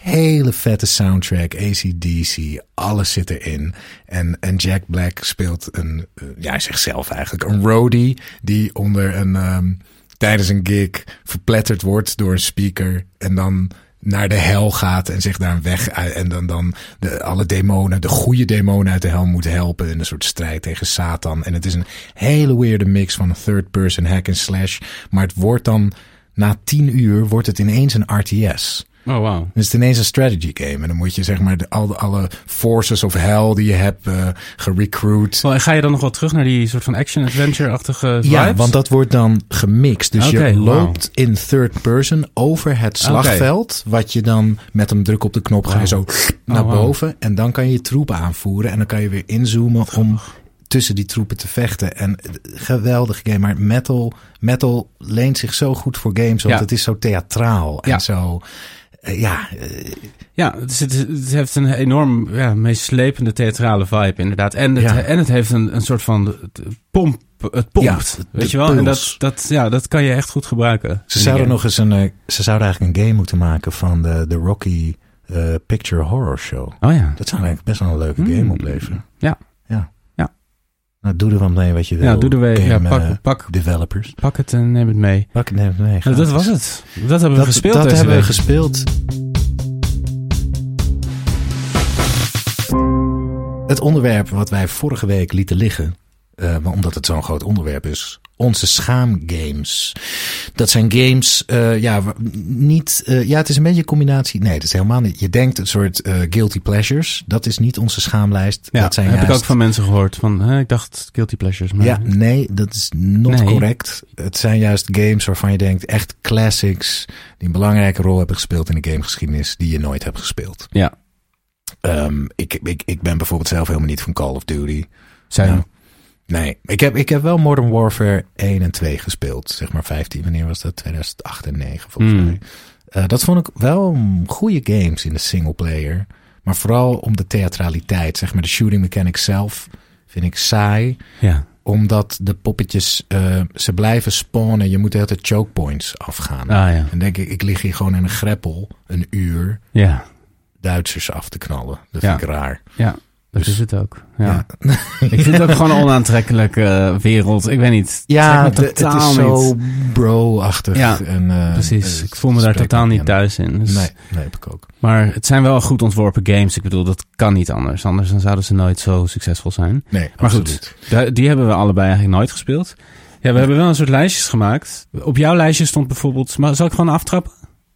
hele vette soundtrack, ACDC, alles zit erin. En, en Jack Black speelt een, eh, ja, hij zegt zelf eigenlijk, een roadie die onder een, ehm, tijdens een gig verpletterd wordt door een speaker. En dan naar de hel gaat en zich daar weg. En dan, dan de, alle demonen, de goede demonen uit de hel moet helpen. In een soort strijd tegen Satan. En het is een hele weirde mix van een third person hack and slash. Maar het wordt dan, na tien uur, wordt het ineens een RTS. Oh, wow. Dan is het ineens een strategy game. En dan moet je zeg maar de, al, alle forces of hell die je hebt eh gerecruit. En ga je dan nog wel terug naar die soort van action-adventure-achtige vibes? Ja, want dat wordt dan gemixt. Dus je loopt in third person over het slagveld. Wat je dan met een druk op de knop ga je zo naar Oh, wauw. boven. En dan kan je je troepen aanvoeren. En dan kan je weer inzoomen om tussen die troepen te vechten. En eh, geweldig game. Maar metal, metal leent zich zo goed voor games. Want Ja. het is zo theatraal. En Ja. zo... eh, ja, eh, Ja, het, het, het heeft een enorm ja, meeslepende theatrale vibe inderdaad. En het, Ja. en het heeft een, een soort van het pomp. Het pompt, Ja, het- weet je wel? En dat, dat, ja, dat kan je echt goed gebruiken. ze zouden nog eens een, eh, ze zouden eigenlijk een game moeten maken van de, de Rocky Picture Horror Show. Oh ja. Dat zou eigenlijk best wel een leuke Hmm. game opleveren. Ja. Nou, doe er wat mee wat je wil. Ja, doe er mee. Ja, pak, eh, pak, developers. pak het en neem het mee. Pak het neem het mee. Nou, dat was het. Dat hebben we Dat, gespeeld dat hebben we gespeeld. Het onderwerp wat wij vorige week lieten liggen, eh, maar omdat het zo'n groot onderwerp is, onze schaamgames. Dat zijn games, eh, ja, niet, eh, ja, het is een beetje een combinatie. Nee, dat is helemaal niet. Je denkt een soort eh, guilty pleasures. Dat is niet onze schaamlijst. Ja, dat zijn heb ik juist- ook van mensen gehoord. Van, hè, ik dacht guilty pleasures. Maar ja, nee, dat is not Nee. correct. Het zijn juist games waarvan je denkt, echt classics, die een belangrijke rol hebben gespeeld in de gamegeschiedenis, die je nooit hebt gespeeld. ja. Ehm, ik, ik, ik ben bijvoorbeeld zelf helemaal niet van Call of Duty. Zijn. Nee, ik heb, ik heb wel Modern Warfare 1 en 2 gespeeld. Zeg maar 15, wanneer was dat? 2008 en 9 volgens Hmm. mij. Eh, dat vond ik wel goede games in de singleplayer. Maar vooral om de theatraliteit. Zeg maar de shooting mechanics zelf vind ik saai ja. omdat de poppetjes, eh, ze blijven spawnen. Je moet de hele tijd choke points afgaan. Ah ja. En denk ik, ik lig hier gewoon in een greppel een uur Ja. Duitsers af te knallen. Dat Ja. vind ik raar. Ja. Dat Dus- is het ook. Ja. Ja, Ik vind het ook gewoon een onaantrekkelijke eh, wereld. Ik weet niet. ja Het de- is zo bro-achtig. Ja, en, eh, Precies. Ik voel me daar totaal niet thuis in. Dus- Nee, nee, heb ik ook. Maar het zijn wel goed ontworpen games. Ik bedoel, dat kan niet anders. Anders dan zouden ze nooit zo succesvol zijn. Nee, Maar absoluut. goed, die hebben we allebei eigenlijk nooit gespeeld. Ja, we hebben wel een soort lijstjes gemaakt. Op jouw lijstje stond bijvoorbeeld... Maar zal ik gewoon aftrappen?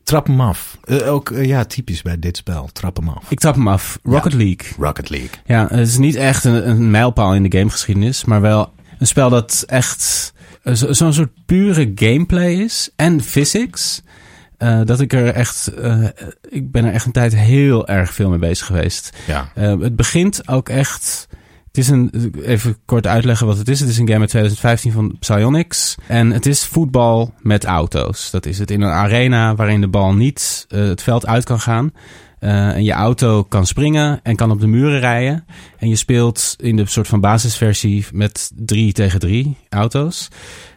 Trap hem af. Eh, ook, eh, ja, typisch bij dit spel. Trap hem af. Ik trap hem af. Rocket League. Rocket League. Ja, het is niet echt een, een mijlpaal in de gamegeschiedenis, maar wel een spel dat echt eh, zo- zo'n soort pure gameplay is en physics. dat ik er echt, ik ben er echt een tijd heel erg veel mee bezig geweest. Ja. Het begint ook echt. Is een, even kort uitleggen wat het is. Het is een game uit 2015 van Psyonix. En het is voetbal met auto's. Dat is het in een arena waarin de bal niet eh, het veld uit kan gaan. Eh, en je auto kan springen en kan op de muren rijden. En je speelt in de soort van basisversie met drie tegen drie auto's.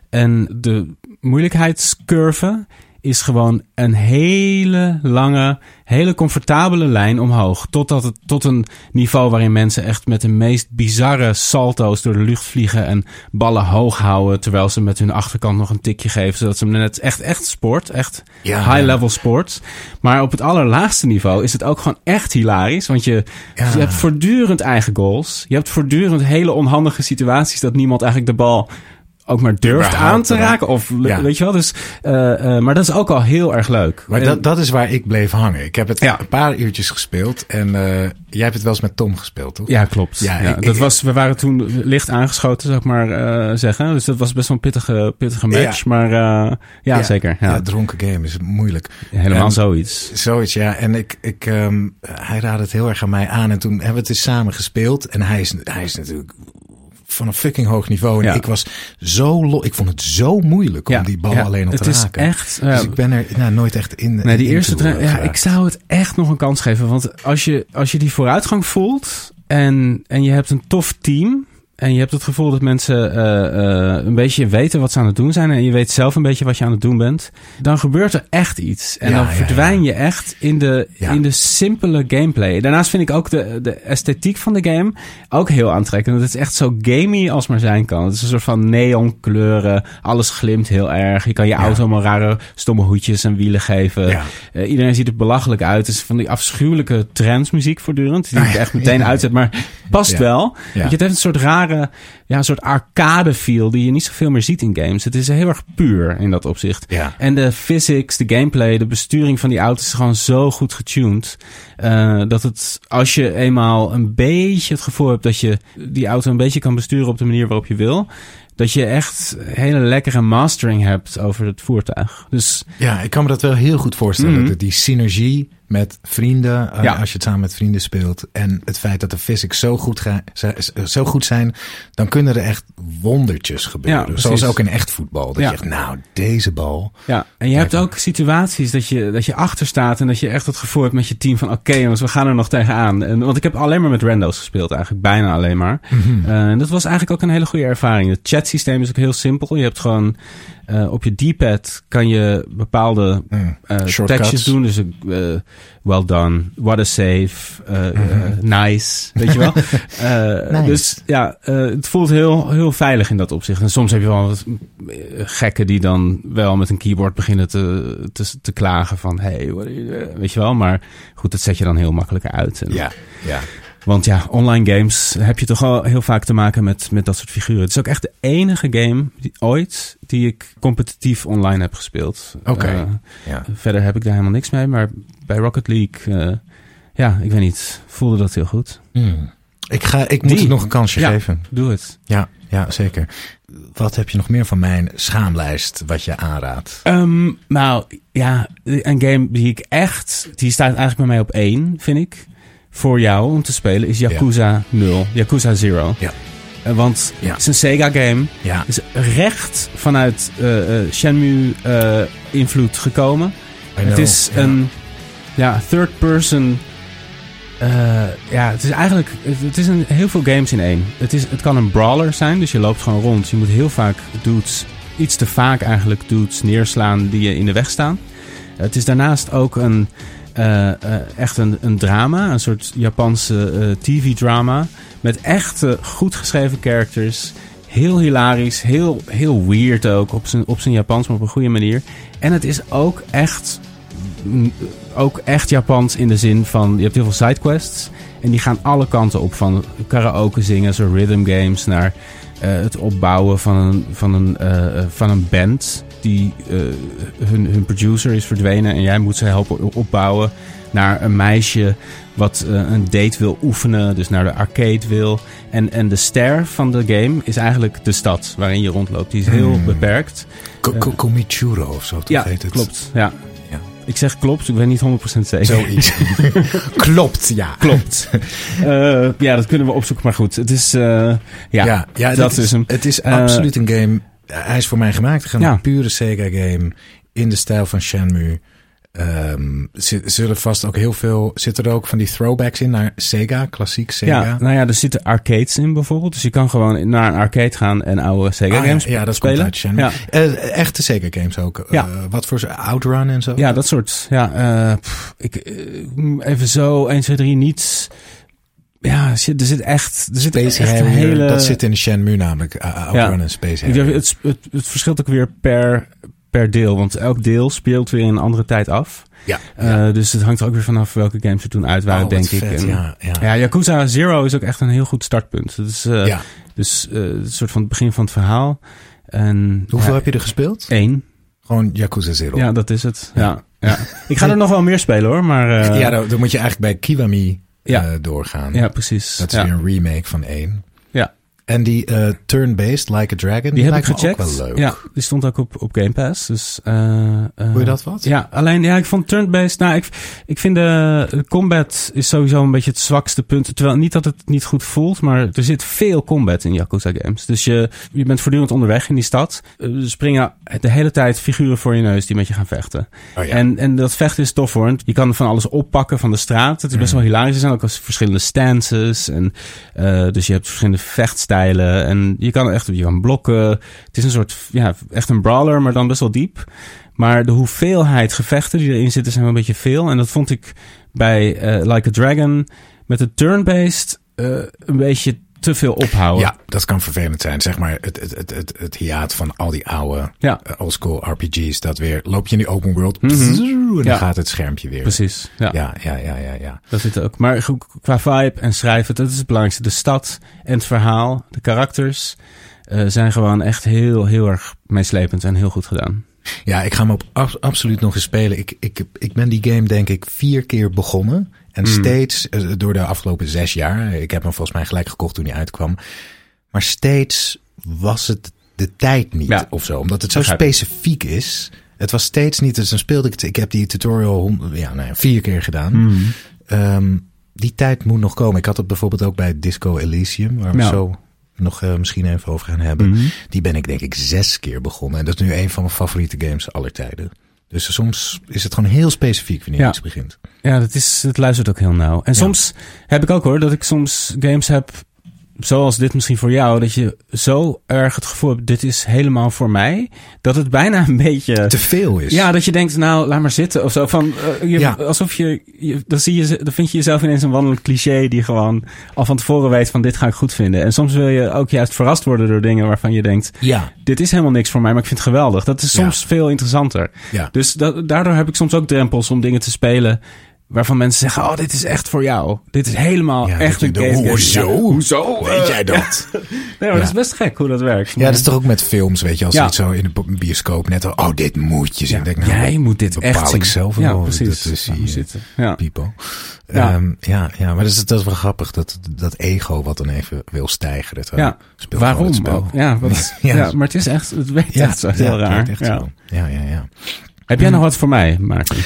En de moeilijkheidscurve is gewoon een hele lange, hele comfortabele lijn omhoog. Totdat het tot een niveau waarin mensen echt met de meest bizarre salto's door de lucht vliegen en ballen hoog houden. Terwijl ze met hun achterkant nog een tikje geven. Zodat ze net echt, echt sport. Echt Ja, high level sport. Maar op het allerlaagste niveau is het ook gewoon echt hilarisch. Want je, Ja. je hebt voortdurend eigen goals. Je hebt voortdurend hele onhandige situaties dat niemand eigenlijk de bal ook maar durft aan te raken. Of Ja. weet je wel. Dus, eh, eh, maar dat is ook al heel erg leuk. Maar En- dat, dat is waar ik bleef hangen. Ik heb het Ja. een paar uurtjes gespeeld. En eh, jij hebt het wel eens met Tom gespeeld, toch? Ja, klopt. Ja, Ja, ik- dat ik- was, we waren toen licht aangeschoten, zou ik maar zeggen. Dus dat was best wel een pittige, pittige match. Maar ja, zeker. Ja. Dronken game is moeilijk. Helemaal En- zoiets. Zoiets, ja. En ik, ik, ehm, hij raadde het heel erg aan mij aan. En toen hebben we het eens samen gespeeld. En hij is, hij is natuurlijk van een fucking hoog niveau. En Ja. ik was zo lo Ik vond het zo moeilijk om die bal ja, alleen op het te is raken. echt... dus ik ben er nou, nooit echt in. Nee, die in eerste ja, ik zou het echt nog een kans geven. Want als je, als je die vooruitgang voelt en, en je hebt een tof team. En je hebt het gevoel dat mensen eh, eh, een beetje weten wat ze aan het doen zijn. En je weet zelf een beetje wat je aan het doen bent. Dan gebeurt er echt iets. En Ja, dan verdwijn ja. je echt in de, in de simpele gameplay. Daarnaast vind ik ook de, de esthetiek van de game ook heel aantrekkend. Het is echt zo gamey als maar zijn kan. Het is een soort van neonkleuren. Alles glimt heel erg. Je kan je auto maar rare stomme hoedjes en wielen geven. Eh, iedereen ziet er belachelijk uit. Het is van die afschuwelijke transmuziek voortdurend. Die ik echt meteen uitzet. Maar past wel. Want je, het heeft een soort rare, ja, een soort arcade feel die je niet zoveel meer ziet in games. Het is heel erg puur in dat opzicht. Ja. En de physics, de gameplay, de besturing van die auto's is gewoon zo goed getuned. eh, dat het, als je eenmaal een beetje het gevoel hebt dat je die auto een beetje kan besturen op de manier waarop je wil. Dat je echt hele lekkere mastering hebt over het voertuig. Dus Ja, ik kan me dat wel heel goed voorstellen. Dat die synergie met vrienden, eh, Ja. als je het samen met vrienden speelt. En het feit dat de physics zo goed, ga- zo goed zijn, dan kunnen er echt wondertjes gebeuren. Zoals ook in echt voetbal. Dat Ja. je echt, nou, deze bal. Ja, en je hebt ook situaties dat je, dat je achter staat en dat je echt het gevoel hebt met je team van oké jongens, we gaan er nog tegenaan. En, want ik heb alleen maar met randos gespeeld eigenlijk, bijna alleen maar. Mhm. Eh, en dat was eigenlijk ook een hele goede ervaring. Het chatsysteem is ook heel simpel. Je hebt gewoon eh, op je D-pad kan je bepaalde Mm. eh tekstjes doen. Dus eh well done, what a save, Mhm. nice, weet je wel. Nice. Dus ja, het voelt heel, heel veilig in dat opzicht. En soms heb je wel wat gekken die dan wel met een keyboard beginnen te, te, te klagen van hey, what weet je wel. Maar goed, dat zet je dan heel makkelijk uit. En, Ja, ja. Want ja, online games heb je toch al heel vaak te maken met, met dat soort figuren. Het is ook echt de enige game die, ooit die ik competitief online heb gespeeld. Oké. Eh, ja. verder heb ik daar helemaal niks mee. Maar bij Rocket League, eh, ja, ik weet niet, voelde dat heel goed. Mm. Ik, ga, ik moet Die. het nog een kansje Ja. geven. Doe het. Ja, ja, zeker. Wat heb je nog meer van mijn schaamlijst wat je aanraadt? Ehm, nou, ja, een game die ik echt... Die staat eigenlijk bij mij op één, vind ik. Voor jou om te spelen is Yakuza 0. Yakuza 0. Ja. Eh, want Ja. het is een Sega-game. Ja, is recht vanuit eh eh Shenmue-invloed gekomen. Het is een ja, third-person... eh, ja, het is eigenlijk... Het, het is een, heel veel games in één. Het, is, het kan een brawler zijn, dus je loopt gewoon rond. Je moet heel vaak dudes... Iets te vaak eigenlijk dudes neerslaan die je in de weg staan. Het is daarnaast ook een... eh, eh, echt een, een drama, een soort Japanse eh, TV-drama. Met echt goed geschreven characters. Heel hilarisch, heel, heel weird ook. Op zijn, op zijn Japans, maar op een goede manier. En het is ook echt, mm, ook echt Japans in de zin van... Je hebt heel veel sidequests. En die gaan alle kanten op. Van karaoke zingen, zo rhythm games... naar het opbouwen van een, van een, van een band... die eh, hun, hun producer is verdwenen... en jij moet ze helpen opbouwen... naar een meisje wat eh, een date wil oefenen... dus naar de arcade wil... En, en de ster van de game is eigenlijk de stad waarin je rondloopt. Die is heel Hmm. beperkt. Ko- ko- Komichuro of zo, toch Ja, heet het? klopt. Ja. Ja. Ik zeg klopt, ik weet niet 100% zeker. Zoiets. klopt, ja. Klopt. Eh, ja, dat kunnen we opzoeken, maar goed. Het is, eh, ja, Ja, ja, dat is hem. Het is Eh, absoluut een game. Hij is voor mij gemaakt. Gewoon Ja. een pure Sega game. In de stijl van Shenmue. Zi- zullen vast ook heel veel. Zitten er ook van die throwbacks in naar Sega, klassiek Sega? Ja, nou ja, er zitten arcades in bijvoorbeeld. Dus je kan gewoon naar een arcade gaan en oude Sega Ah, ja, games ja, dat spelen. komt uit Shenmue. Ja. Eh, echte Sega games ook. Ja. Eh, wat voor Outrun en zo? Ja, dat soort. Ja, eh, pff, ik, even zo, 1, 2, 3, niets. Ja, shit, er zit echt, er zit Space echt een Harrier, hele... dat zit in de Shenmue namelijk. Uh, Ja. en Space Harrier. het, het, het verschilt ook weer per, per deel. Want elk deel speelt weer in een andere tijd af. ja, Eh, dus het hangt er ook weer vanaf welke games er toen uit waren, Oh, denk ik. vet, En- ja, ja. ja, Yakuza Zero is ook echt een heel goed startpunt. Dat is eh, Ja. dus eh, het soort van het begin van het verhaal. En, Hoeveel ja, heb je er gespeeld? Één. Gewoon Yakuza Zero. Ja, dat is het. Ja. Ja. Ik ga er nog wel meer spelen hoor, maar... ja, dan, dan moet je eigenlijk bij Kiwami Ja. eh, doorgaan. ja, precies. Dat is weer een remake van één. En die eh, turn-based, Like a Dragon, Die heb ik gecheckt. ook wel leuk. Ja, die stond ook op, op Game Pass. Dus, eh, eh, Vond je dat wat? Ja, alleen ja, ik vond turn-based. Nou, ik, ik vind de, de combat is sowieso een beetje het zwakste punt. Terwijl niet dat het niet goed voelt, maar er zit veel combat in Yakuza games. Dus je, je bent voortdurend onderweg in die stad. Er springen de hele tijd figuren voor je neus die met je gaan vechten. Oh ja. En, en dat vechten is tof hoor. Je kan van alles oppakken van de straat. Het is best wel hilarisch. Er zijn ook verschillende stances. En, dus je hebt verschillende vechtstijlen. En je kan echt je kan blokken. Het is een soort, ja, echt een brawler, maar dan best wel diep. Maar de hoeveelheid gevechten die erin zitten zijn wel een beetje veel. En dat vond ik bij eh, Like a Dragon met de turn-based eh, een beetje te veel ophouden. Ja, dat kan vervelend zijn. Zeg maar het, het, het, het, het hiaat van al die oude Ja. eh, oldschool RPG's. Dat weer, loop je in die open world Mhm. en dan Ja. gaat het schermpje weer. Precies. Ja. Ja, ja, ja, ja, ja. Dat zit er ook. Maar qua vibe en schrijven, dat is het belangrijkste. De stad en het verhaal, de karakters, eh, zijn gewoon echt heel, heel erg meeslepend en heel goed gedaan. Ja, ik ga hem op ab- absoluut nog eens spelen. Ik, ik, ik ben die game denk ik vier keer begonnen. En Mm. steeds, eh, door de afgelopen zes jaar, ik heb hem volgens mij gelijk gekocht toen hij uitkwam. Maar steeds was het de tijd niet Ja. of zo. Omdat het zo specifiek is. Het was steeds niet, dus dan speelde ik het. Ik heb die tutorial ja, nou ja, vier keer gedaan. Hmm. Ehm, die tijd moet nog komen. Ik had het bijvoorbeeld ook bij Disco Elysium, waar we zo nog eh, misschien even over gaan hebben. Mhm. Die ben ik denk ik zes keer begonnen. En dat is nu een van mijn favoriete games aller tijden. Dus soms is het gewoon heel specifiek wanneer Ja. iets begint. Ja, dat is, het luistert ook heel nauw. En Ja. soms heb ik ook hoor, dat ik soms games heb, zoals dit misschien voor jou, dat je zo erg het gevoel hebt, dit is helemaal voor mij, dat het bijna een beetje... Te veel is. Ja, dat je denkt, nou, laat maar zitten of zo. Van, eh, je, Ja. Alsof je, je dan, zie je, dan vind je jezelf ineens een wandelend cliché die gewoon al van tevoren weet van dit ga ik goed vinden. En soms wil je ook juist verrast worden door dingen waarvan je denkt, Ja. dit is helemaal niks voor mij, maar ik vind het geweldig. Dat is Ja. soms veel interessanter. Ja. Dus da- daardoor heb ik soms ook drempels om dingen te spelen waarvan mensen zeggen, oh, dit is echt voor jou. Dit is helemaal Ja, echt een je game. hoezo? Ja, hoezo? Weet Eh, jij dat? Nee, maar dat is best gek hoe dat werkt. Ja, dat is toch ook met films, weet je, als Ja. iets zo in de bioscoop net al, oh, dit moet je zien. Ja, Denk, nou, jij moet dit bepaal echt ik zelf Ja, precies. Dat is maar zitten. Ja. people. Ja. Ja, ja, ja maar dat is, dat is wel grappig, dat, dat ego wat dan even wil stijgen. Dat Ja, speelt waarom het spel. ook? Ja, wat, Ja. ja. maar het is echt, het werkt Ja, echt zo ja, heel het raar. ja. zo. Ja, ja, ja. Heb jij nog wat voor mij, Maarten?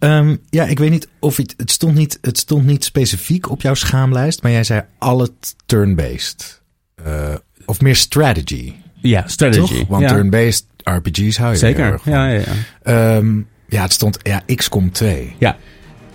Ehm, ja, ik weet niet of het, het, stond niet, het stond niet specifiek op jouw schaamlijst, maar jij zei al het turn-based. Eh, of meer strategy, Ja, strategy. toch? Want ja. turn-based RPG's hou je Zeker. Ja, ja, ja. Ehm, ja, het stond ja, XCOM 2. Ja.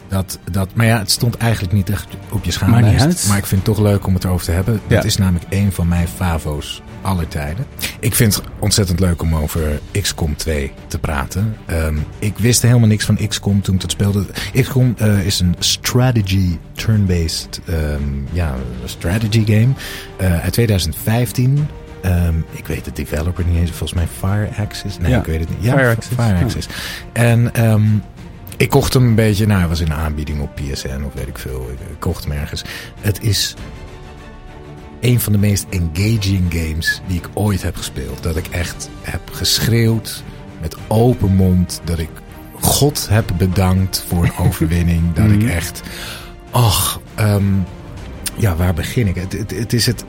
Dat, dat, maar ja, het stond eigenlijk niet echt op je schaamlijst. niet uit. Maar ik vind het toch leuk om het erover te hebben. Ja. Dat is namelijk een van mijn favo's aller tijden. Ik vind het ontzettend leuk om over XCOM 2 te praten. Ehm, ik wist helemaal niks van XCOM toen ik dat speelde. XCOM eh, is een strategy turn-based ehm, ja, strategy game eh, uit 2015. Ehm, ik weet de developer niet eens. Volgens mij Fireaxis. Nee, Ja, ik weet het niet. Ja, Fireaxis, Fireaxis. En ik kocht hem een beetje, nou, hij was in een aanbieding op PSN of weet ik veel. Ik, ik kocht hem ergens. Het is een van de meest engaging games die ik ooit heb gespeeld. Dat ik echt heb geschreeuwd met open mond. Dat ik God heb bedankt voor een overwinning. dat ik Mhm. echt, ach, ehm, ja, waar begin ik? Het, het, het is het.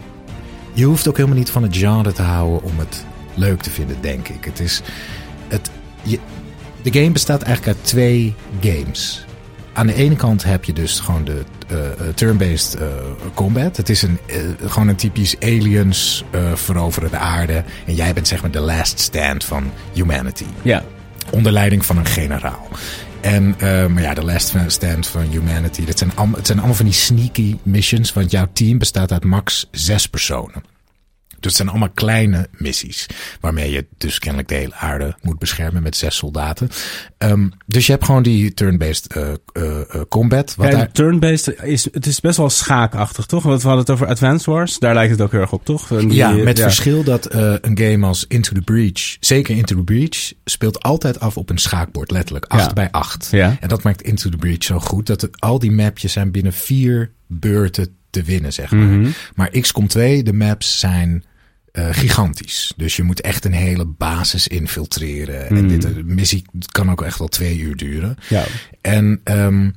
Je hoeft ook helemaal niet van het genre te houden om het leuk te vinden, denk ik. Het is het. Je, de game bestaat eigenlijk uit twee games. Aan de ene kant heb je dus gewoon de eh, turn-based eh, combat. Het is een, eh, gewoon een typisch aliens veroveren de aarde. En jij bent zeg maar de last stand van humanity. Ja. Onder leiding van een generaal. En eh, maar ja, de last stand van humanity. Dat zijn, allemaal, het zijn allemaal van die sneaky missions. Want jouw team bestaat uit max zes personen. Dus het zijn allemaal kleine missies. Waarmee je dus kennelijk de hele aarde moet beschermen met zes soldaten. Ehm, dus je hebt gewoon die turn-based eh, eh, eh, combat. Wat Ja, daar, turn-based is, het is best wel schaakachtig, toch? Want we hadden het over Advance Wars. Daar lijkt het ook heel erg op, toch? Die- ja, met verschil dat een game als Into the Breach, zeker Into the Breach, speelt altijd af op een schaakbord, letterlijk. 8 Ja. bij 8. Ja. En dat maakt Into the Breach zo goed dat het, al die mapjes zijn binnen vier beurten te winnen, zeg maar. Mhm. Maar XCOM 2, de maps zijn eh, gigantisch. Dus je moet echt een hele basis infiltreren. En Mhm. dit, de missie kan ook echt wel twee uur duren. Ja. En ehm,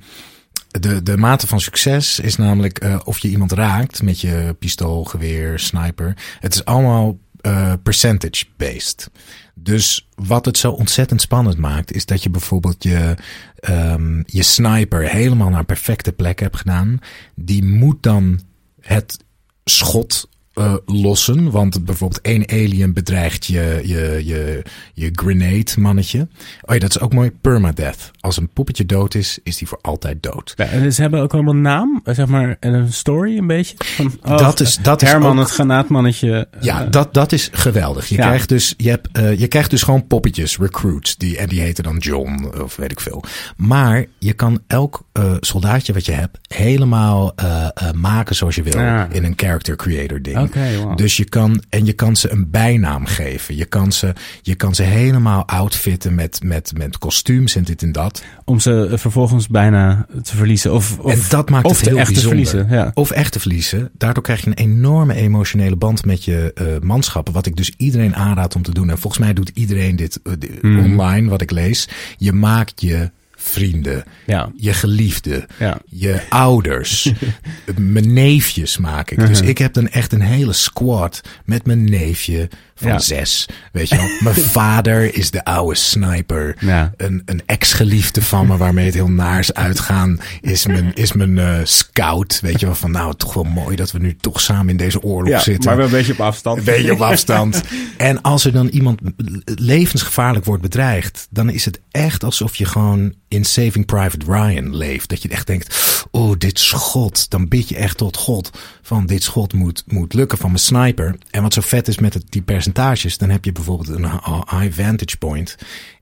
de, de mate van succes is namelijk eh, of je iemand raakt met je pistool, geweer, sniper. Het is allemaal eh, percentage-based. Dus wat het zo ontzettend spannend maakt, is dat je bijvoorbeeld je, ehm, je sniper helemaal naar perfecte plek hebt gedaan. Die moet dan het schot eh, lossen. Want bijvoorbeeld één alien bedreigt je, je, je, je grenade mannetje. Oh ja, dat is ook mooi. Permadeath. Als een poppetje dood is, is die voor altijd dood. Ja, en ze hebben ook allemaal een naam, zeg maar, en een story een beetje. Van, oh, Dat is- dat is Herman, ook- het granaatmannetje. Ja, eh, dat, dat is geweldig. Je, Ja. krijgt dus, je, hebt, eh, je krijgt dus gewoon poppetjes, recruits. Die, en die heten dan John of weet ik veel. Maar je kan elk eh, soldaatje wat je hebt helemaal eh, eh, maken zoals je wil. Ja. In een character creator ding. Wow. Dus je kan, en je kan ze een bijnaam geven. Je kan ze, je kan ze helemaal outfitten met, met, met kostuums en dit en dat. Om ze eh, vervolgens bijna te verliezen. Of, of, en dat maakt of het heel echt te bijzonder. verliezen. Ja. Of echt te verliezen. Daardoor krijg je een enorme emotionele band met je eh, manschappen. Wat ik dus iedereen aanraad om te doen. En volgens mij doet iedereen dit eh, Mhm. online, wat ik lees. Je maakt je vrienden, Ja. je geliefden, Ja. je ouders, mijn neefjes maak ik. Dus Mhm. ik heb dan echt een hele squad met mijn neefje, van Ja. zes. Weet je wel, mijn vader is de oude sniper. Ja. Een, een ex-geliefde van me waarmee het heel naars uitgaan is mijn, is mijn eh, scout. Weet je wel, van nou, toch wel mooi dat we nu toch samen in deze oorlog zitten. maar wel een beetje op afstand. Een beetje op afstand. En als er dan iemand levensgevaarlijk wordt bedreigd, dan is het echt alsof je gewoon in Saving Private Ryan leeft. Dat je echt denkt, oh, dit schot. Dan bid je echt tot God van dit schot moet, moet lukken van mijn sniper. En wat zo vet is met het, die percentages, dan heb je bijvoorbeeld een hi- high vantage point.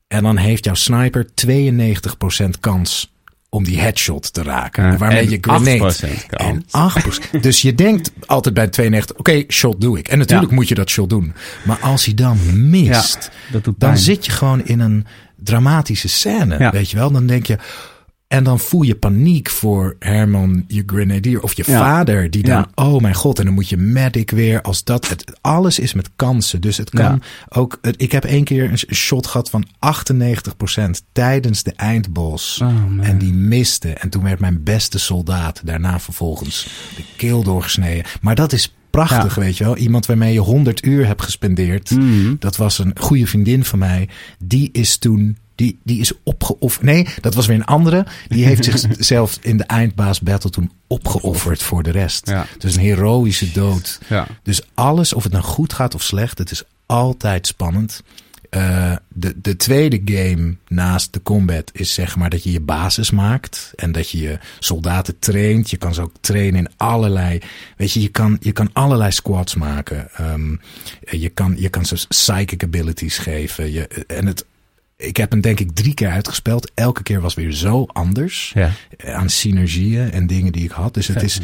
En dan heeft jouw sniper 92% kans om die headshot te raken. Ja, waarmee je grenade. 8% kans. En 8%. dus je denkt altijd bij 92, oké, shot doe ik. En natuurlijk Ja. moet je dat shot doen. Maar als hij dan mist, Ja, dan pijn. zit je gewoon in een dramatische scène. Weet je wel? Dan denk je. En dan voel je paniek voor Herman, je grenadier of je Ja. vader. Die dan, Ja. oh mijn god, en dan moet je medic weer. Als dat, het, alles is met kansen. Dus het kan ook. Ik heb één keer een shot gehad van 98% tijdens de eindbos. Oh, en die miste. En toen werd mijn beste soldaat daarna vervolgens de keel doorgesneden. Maar dat is prachtig, Ja. weet je wel. Iemand waarmee je 100 uur hebt gespendeerd. Mhm. Dat was een goede vriendin van mij. Die is toen. Die, die is opgeofferd. Nee, dat was weer een andere. Die heeft zichzelf in de eindbaas battle toen opgeofferd voor de rest. Ja. Dus een heroïsche dood. Ja. Dus alles, of het nou goed gaat of slecht, het is altijd spannend. Eh, de, de tweede game naast de combat is zeg maar dat je je basis maakt. En dat je je soldaten traint. Je kan ze ook trainen in allerlei. Weet je, je kan, je kan allerlei squads maken. Ehm, je, kan, je kan ze psychic abilities geven. Je, en het, ik heb hem denk ik drie keer uitgespeeld. Elke keer was weer zo anders. Ja. eh, Aan synergieën en dingen die ik had. Dus het is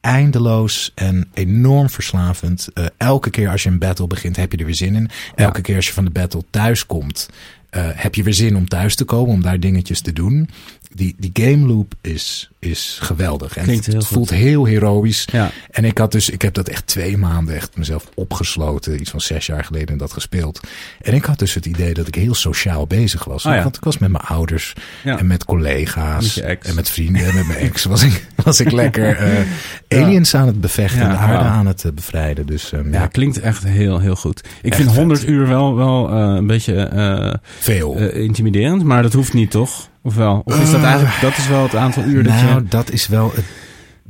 eindeloos en enorm verslavend. Eh, elke keer als je een battle begint, heb je er weer zin in. Elke keer als je van de battle thuis komt, eh, heb je weer zin om thuis te komen, om daar dingetjes te doen. Die, die game loop is, is geweldig. En Klinkt het, heel goed. voelt heel heroïs. Ja. En ik had dus, ik heb dat echt twee maanden echt mezelf opgesloten. Iets van zes jaar geleden en dat gespeeld. En ik had dus het idee dat ik heel sociaal bezig was. Oh ja. Want ik was met mijn ouders Ja. en met collega's. Met. En met vrienden en met mijn ex was ik, was ik lekker eh, aliens aan het bevechten en de aarde aan het eh, bevrijden. Dus ehm, Ja, klinkt echt heel, heel goed. Ik Echt vind vet. 100 uur wel, wel eh, een beetje veel. intimiderend, maar dat hoeft niet, toch? Of wel? Of is dat Eh, eigenlijk, dat is wel het aantal uur dat nou, je... dat is wel het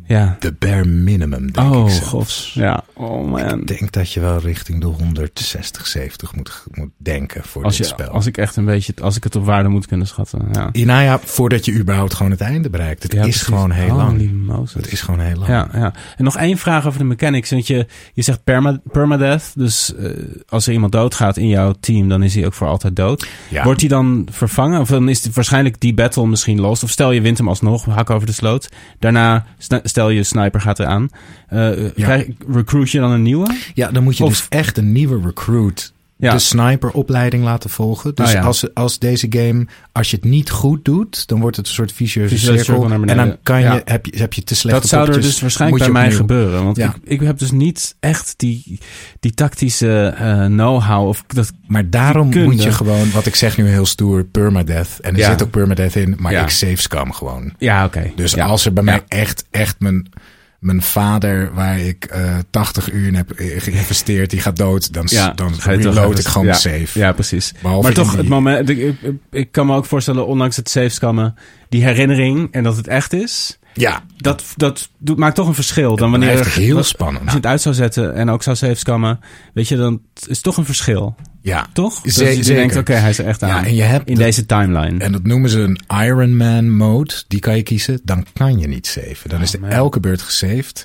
Ja. de bare minimum, denk Oh, ik zelfs. god. Ja. Oh, man. Ik denk dat je wel richting de 160, 70 moet, moet denken voor Als, dit je, spel. als ik echt een beetje, als ik het op waarde moet kunnen schatten. Ja. Ja, nou ja, voordat je überhaupt gewoon het einde bereikt. Het Ja, is precies. gewoon heel lang. Moses. Het is gewoon heel lang. Ja, ja. En nog één vraag over de mechanics. Want je, je zegt perma, permadeath. Dus eh, als er iemand doodgaat in jouw team, dan is hij ook voor altijd dood. Ja. Wordt hij dan vervangen? Of dan is het waarschijnlijk die battle misschien lost. Of stel je wint hem alsnog, hak over de sloot. Daarna stel je sniper gaat eraan. Ja. krijg- recruit je dan een nieuwe? Ja, dan moet je Of- dus echt een nieuwe recruit Ja. de sniperopleiding laten volgen. Dus ja. als, als deze game, als je het niet goed doet, dan wordt het een soort vicieuze cirkel. En dan kan je, Ja. heb, je, heb je te slechte Dat zou er dus waarschijnlijk bij mij opnieuw. gebeuren. Want ik, ik heb dus niet echt die, die tactische eh, know-how. Of dat, Maar daarom kunde. moet je gewoon, wat ik zeg nu heel stoer, permadeath. En er zit ook permadeath in, maar ik save scam gewoon. ja, oké. Dus als er bij mij echt, echt mijn, mijn vader, waar ik eh 80 uur in heb geïnvesteerd, die gaat dood, dan, Ja, dan ga je toch reload ik gewoon ja, save. Ja, precies. Behalve maar toch, die- het moment. Ik, ik, kan me ook voorstellen, ondanks het safescammen, die herinnering en dat het echt is. Ja, Dat, dat doet, maakt toch een verschil dan wanneer er- heel als spannend. je het uit zou zetten en ook zou safescammen. Weet je, dan is het toch een verschil. Ja, Toch? Ze- dat je zeker. denkt, oké, hij is er echt aan. Ja, en je hebt in de- deze timeline. En dat noemen ze een Iron Man mode. Die kan je kiezen. Dan kan je niet saven. Dan is Oh, er man. elke beurt gesaved.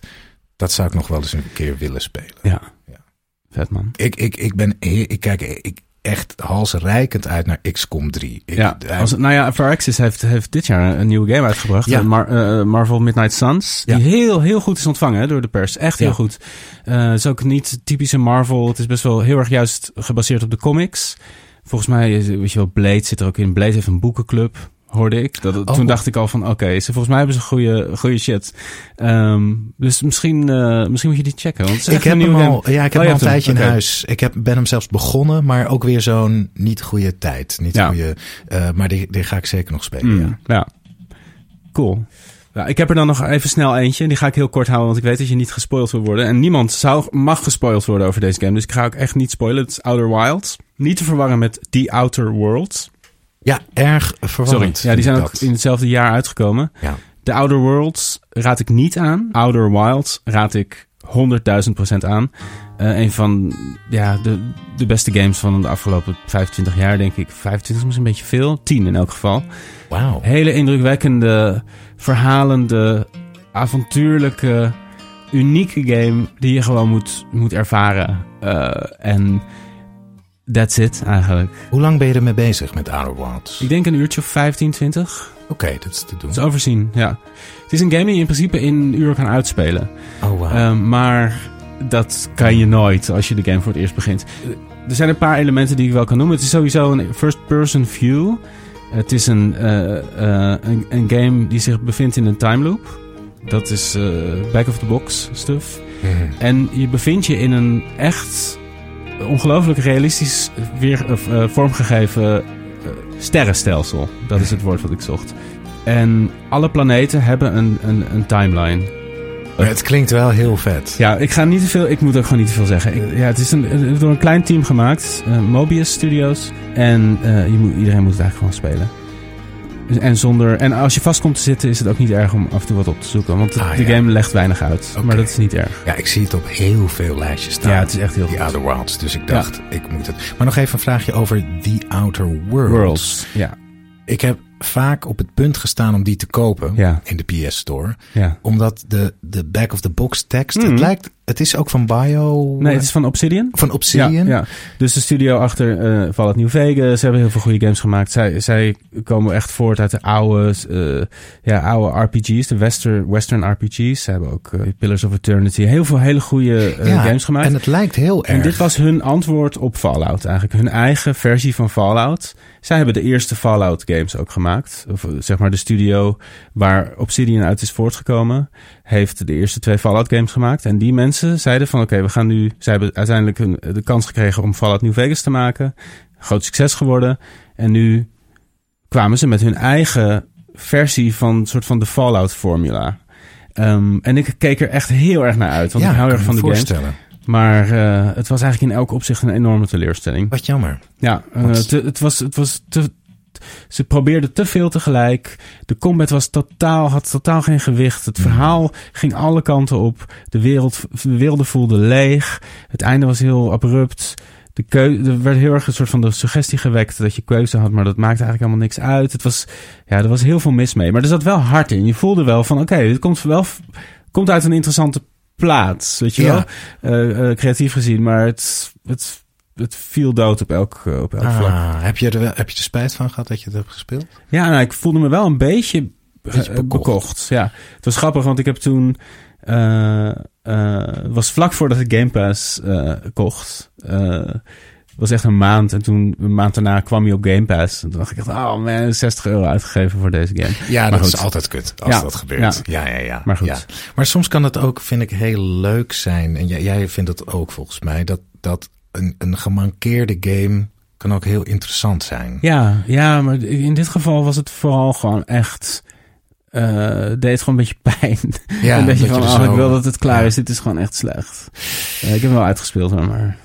Dat zou ik nog wel eens een keer willen spelen. ja. Ja. Vet man. Ik, ik, ik ben ik kijk ik echt halsrijkend uit naar XCOM 3. Ik, Ja, als, nou ja, Firaxis heeft, heeft dit jaar een nieuwe game uitgebracht. Ja. eh, Mar- eh, Marvel Midnight Suns. Ja. Die heel, heel goed is ontvangen hè, door de pers. Echt heel Ja. goed. Het is ook niet typische Marvel. Het is best wel heel erg juist gebaseerd op de comics. Volgens mij, weet je wel, Blade zit er ook in. Blade heeft een boekenclub, hoorde ik. Dat, Oh. Toen dacht ik al van, oké, ze volgens mij hebben ze goede, goede shit. Ehm, dus misschien, eh, misschien moet je die checken. Want ik heb hem al, ja, ik heb Oh, al een tijdje hem. in huis. Ik heb, ben hem zelfs begonnen, maar ook weer zo'n niet goede tijd. Niet Ja. goede, eh, maar die, die ga ik zeker nog spelen. Mm, Ja. ja. Cool. Ja, ik heb er dan nog even snel eentje. Die ga ik heel kort houden, want ik weet dat je niet gespoild wil worden. En niemand zou, mag gespoild worden over deze game. Dus ik ga ook echt niet spoilen. Het is Outer Wilds. Niet te verwarren met The Outer Worlds. Ja, erg Sorry. verwarrend. Ja, die zijn ook dat. in hetzelfde jaar uitgekomen. Ja. The Outer Worlds raad ik niet aan. Outer Wilds raad ik 100.000% aan. Eh, een van ja, de, de beste games van de afgelopen 25 jaar, denk ik. 25 is misschien een beetje veel. 10 in elk geval. Wauw. Hele indrukwekkende, verhalende, avontuurlijke, unieke game die je gewoon moet, moet ervaren. Eh, En that's it eigenlijk. Hoe lang ben je ermee bezig met Outer Wilds? Ik denk een uurtje of 15, 20. Oké, dat is te doen. Dat is overzien, ja. Het is een game die je in principe in een uur kan uitspelen. Oh, wauw. Ehm, maar dat kan je nooit als je de game voor het eerst begint. Eh, Er zijn een paar elementen die ik wel kan noemen. Het is sowieso een first-person view. Het is een, eh, eh, een, een game die zich bevindt in een time loop. Dat is eh, back-of-the-box stuff. Mhm. En je bevindt je in een echt ongelooflijk realistisch weer, of, eh, vormgegeven eh, sterrenstelsel. Dat is het woord wat ik zocht. En alle planeten hebben een, een, een timeline. Maar het klinkt wel heel vet. Ja, ik ga niet te veel. Ik moet ook gewoon niet te veel zeggen. Ik, ja, het is een, door een klein team gemaakt, eh, Mobius Studios. En eh, je moet, iedereen moet het eigenlijk gewoon spelen. En, zonder, en als je vast komt te zitten, is het ook niet erg om af en toe wat op te zoeken. Want de, Ah, de ja. game legt weinig uit. Maar dat is niet erg. Ja, ik zie het op heel veel lijstjes staan. Ja, het is echt heel Die goed. Outer Wilds. Dus ik dacht, ik moet het... Maar nog even een vraagje over The Outer Worlds. Worlds. Ja, Ik heb vaak op het punt gestaan om die te kopen Ja. in de PS Store. ja. Omdat de, de back-of-the-box tekst, Mhm. het lijkt... Het is ook van Bio... Nee, het is van Obsidian. Van Obsidian? Ja, ja. Dus de studio achter eh Fallout New Vegas. Ze hebben heel veel goede games gemaakt. Zij, zij komen echt voort uit de oude, eh, ja, oude RPG's. De western, western RPG's. Ze hebben ook eh, Pillars of Eternity. Heel veel hele goede eh, Ja, games gemaakt. En het lijkt heel erg. En dit was hun antwoord op Fallout eigenlijk. Hun eigen versie van Fallout. Zij hebben de eerste Fallout games ook gemaakt. Of eh, zeg maar de studio waar Obsidian uit is voortgekomen. Heeft de eerste twee Fallout games gemaakt. En die mensen zeiden van oké, we gaan nu... Zij hebben uiteindelijk hun, de kans gekregen om Fallout New Vegas te maken. Groot succes geworden. En nu kwamen ze met hun eigen versie van soort van de Fallout formula. Ehm, en ik keek er echt heel erg naar uit. Want ja, ik hou erg van de games. Maar eh, het was eigenlijk in elk opzicht een enorme teleurstelling. Wat jammer. Ja, eh, te- het was, het was te, ze probeerden te veel tegelijk. De combat was totaal, had totaal geen gewicht. Het verhaal ging alle kanten op. De wereld, de werelden voelden leeg. Het einde was heel abrupt. De er werd heel erg een soort van de suggestie gewekt dat je keuze had, maar dat maakte eigenlijk helemaal niks uit. Het was, ja, er was heel veel mis mee. Maar er zat wel hard in. Je voelde wel van, oké, dit komt wel, komt uit een interessante plaats, weet je Ja. wel, Eh, eh, creatief gezien. Maar het, het, het viel dood op elk, eh, op elk vlak. Ah, heb, je er wel, heb je er spijt van gehad dat je het hebt gespeeld? Ja, nou, ik voelde me wel een beetje, Beetje eh, bekocht. bekocht. Ja, het was grappig, want ik heb toen... eh was vlak voordat ik Game Pass eh, kocht. Was echt een maand. En toen, een maand daarna, kwam hij op Game Pass. En toen dacht ik echt, oh man, 60 euro uitgegeven voor deze game. Ja, Maar dat goed. is altijd kut als Ja, dat gebeurt. Ja, ja, ja. Maar goed. Ja. Maar soms kan het ook, vind ik, heel leuk zijn. En jij, jij vindt het ook volgens mij. Dat, dat een, een gemankeerde game kan ook heel interessant zijn. Ja, ja, maar in dit geval was het vooral gewoon echt... eh deed gewoon een beetje pijn. Ja, een beetje dat van, je oh, zo- ik wil dat het klaar ja. is. Dit is gewoon echt slecht. Eh, ik heb hem wel uitgespeeld, hoor, maar...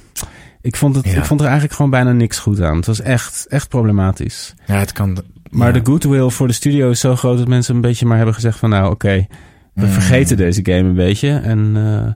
Ik vond, het, Ja. ik vond er eigenlijk gewoon bijna niks goed aan. Het was echt, echt problematisch. Ja, het kan. Maar de goodwill voor de studio is zo groot dat mensen een beetje maar hebben gezegd van... Nou, oké, we Mm. vergeten deze game een beetje. En eh,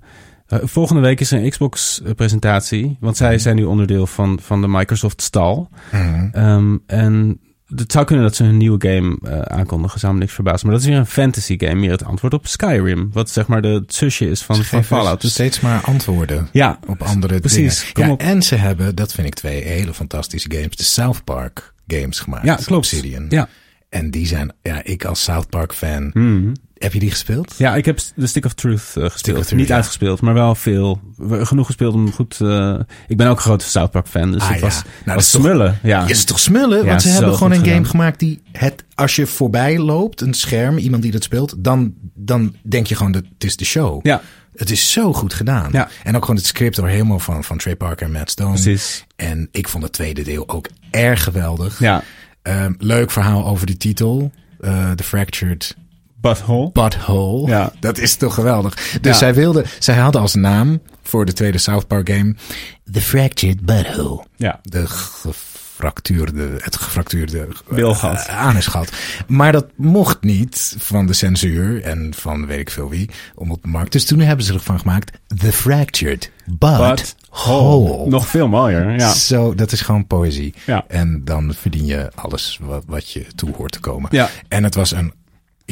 volgende week is er een Xbox-presentatie. Want zij zijn nu onderdeel van, van de Microsoft stal. Mhm. Ehm, en het zou kunnen dat ze een nieuwe game eh, aankondigen. Zou me niks verbazen. Maar dat is weer een fantasy game. Meer het antwoord op Skyrim. Wat zeg maar de het zusje is van, van Fallout. Dus steeds maar antwoorden ja, op andere precies. dingen. Kom Ja, op. en ze hebben, dat vind ik twee hele fantastische games, de South Park games gemaakt. Ja, klopt. Obsidian. Ja. En die zijn, ja, ik als South Park fan, Mhm. Heb je die gespeeld? Ja, ik heb de Stick of Truth eh, gespeeld. of Truth, Niet ja. uitgespeeld, maar wel veel. Genoeg gespeeld om goed... eh, ik ben ook een grote South Park fan, dus Ah, het ja. was, Nou, dat was toch- smullen. Ja. Is toch smullen? Ja, Want ze hebben gewoon een game gemaakt die het, als je voorbij loopt, een scherm, iemand die dat speelt, dan, dan denk je gewoon dat het is de show. ja, Het is zo goed gedaan. Ja. En ook gewoon het script door helemaal van, van Trey Parker en Matt Stone. precies. En ik vond het tweede deel ook erg geweldig. Ja, Ehm, leuk verhaal over de titel. eh The Fractured Butthole. Butthole. Ja. Dat is toch geweldig. Dus Ja. zij wilde, zij hadden als naam voor de tweede South Park game The Fractured Butthole. Ja. De gefractuurde, het gefractuurde eh, Bilgat. eh, anusgat. Maar dat mocht niet van de censuur en van weet ik veel wie om op de markt. Dus toen hebben ze ervan gemaakt The Fractured Butthole. Nog veel mooier. Ja. Zo, dat is gewoon poëzie. Ja. En dan verdien je alles wat, wat je toe hoort te komen. Ja. En het was een,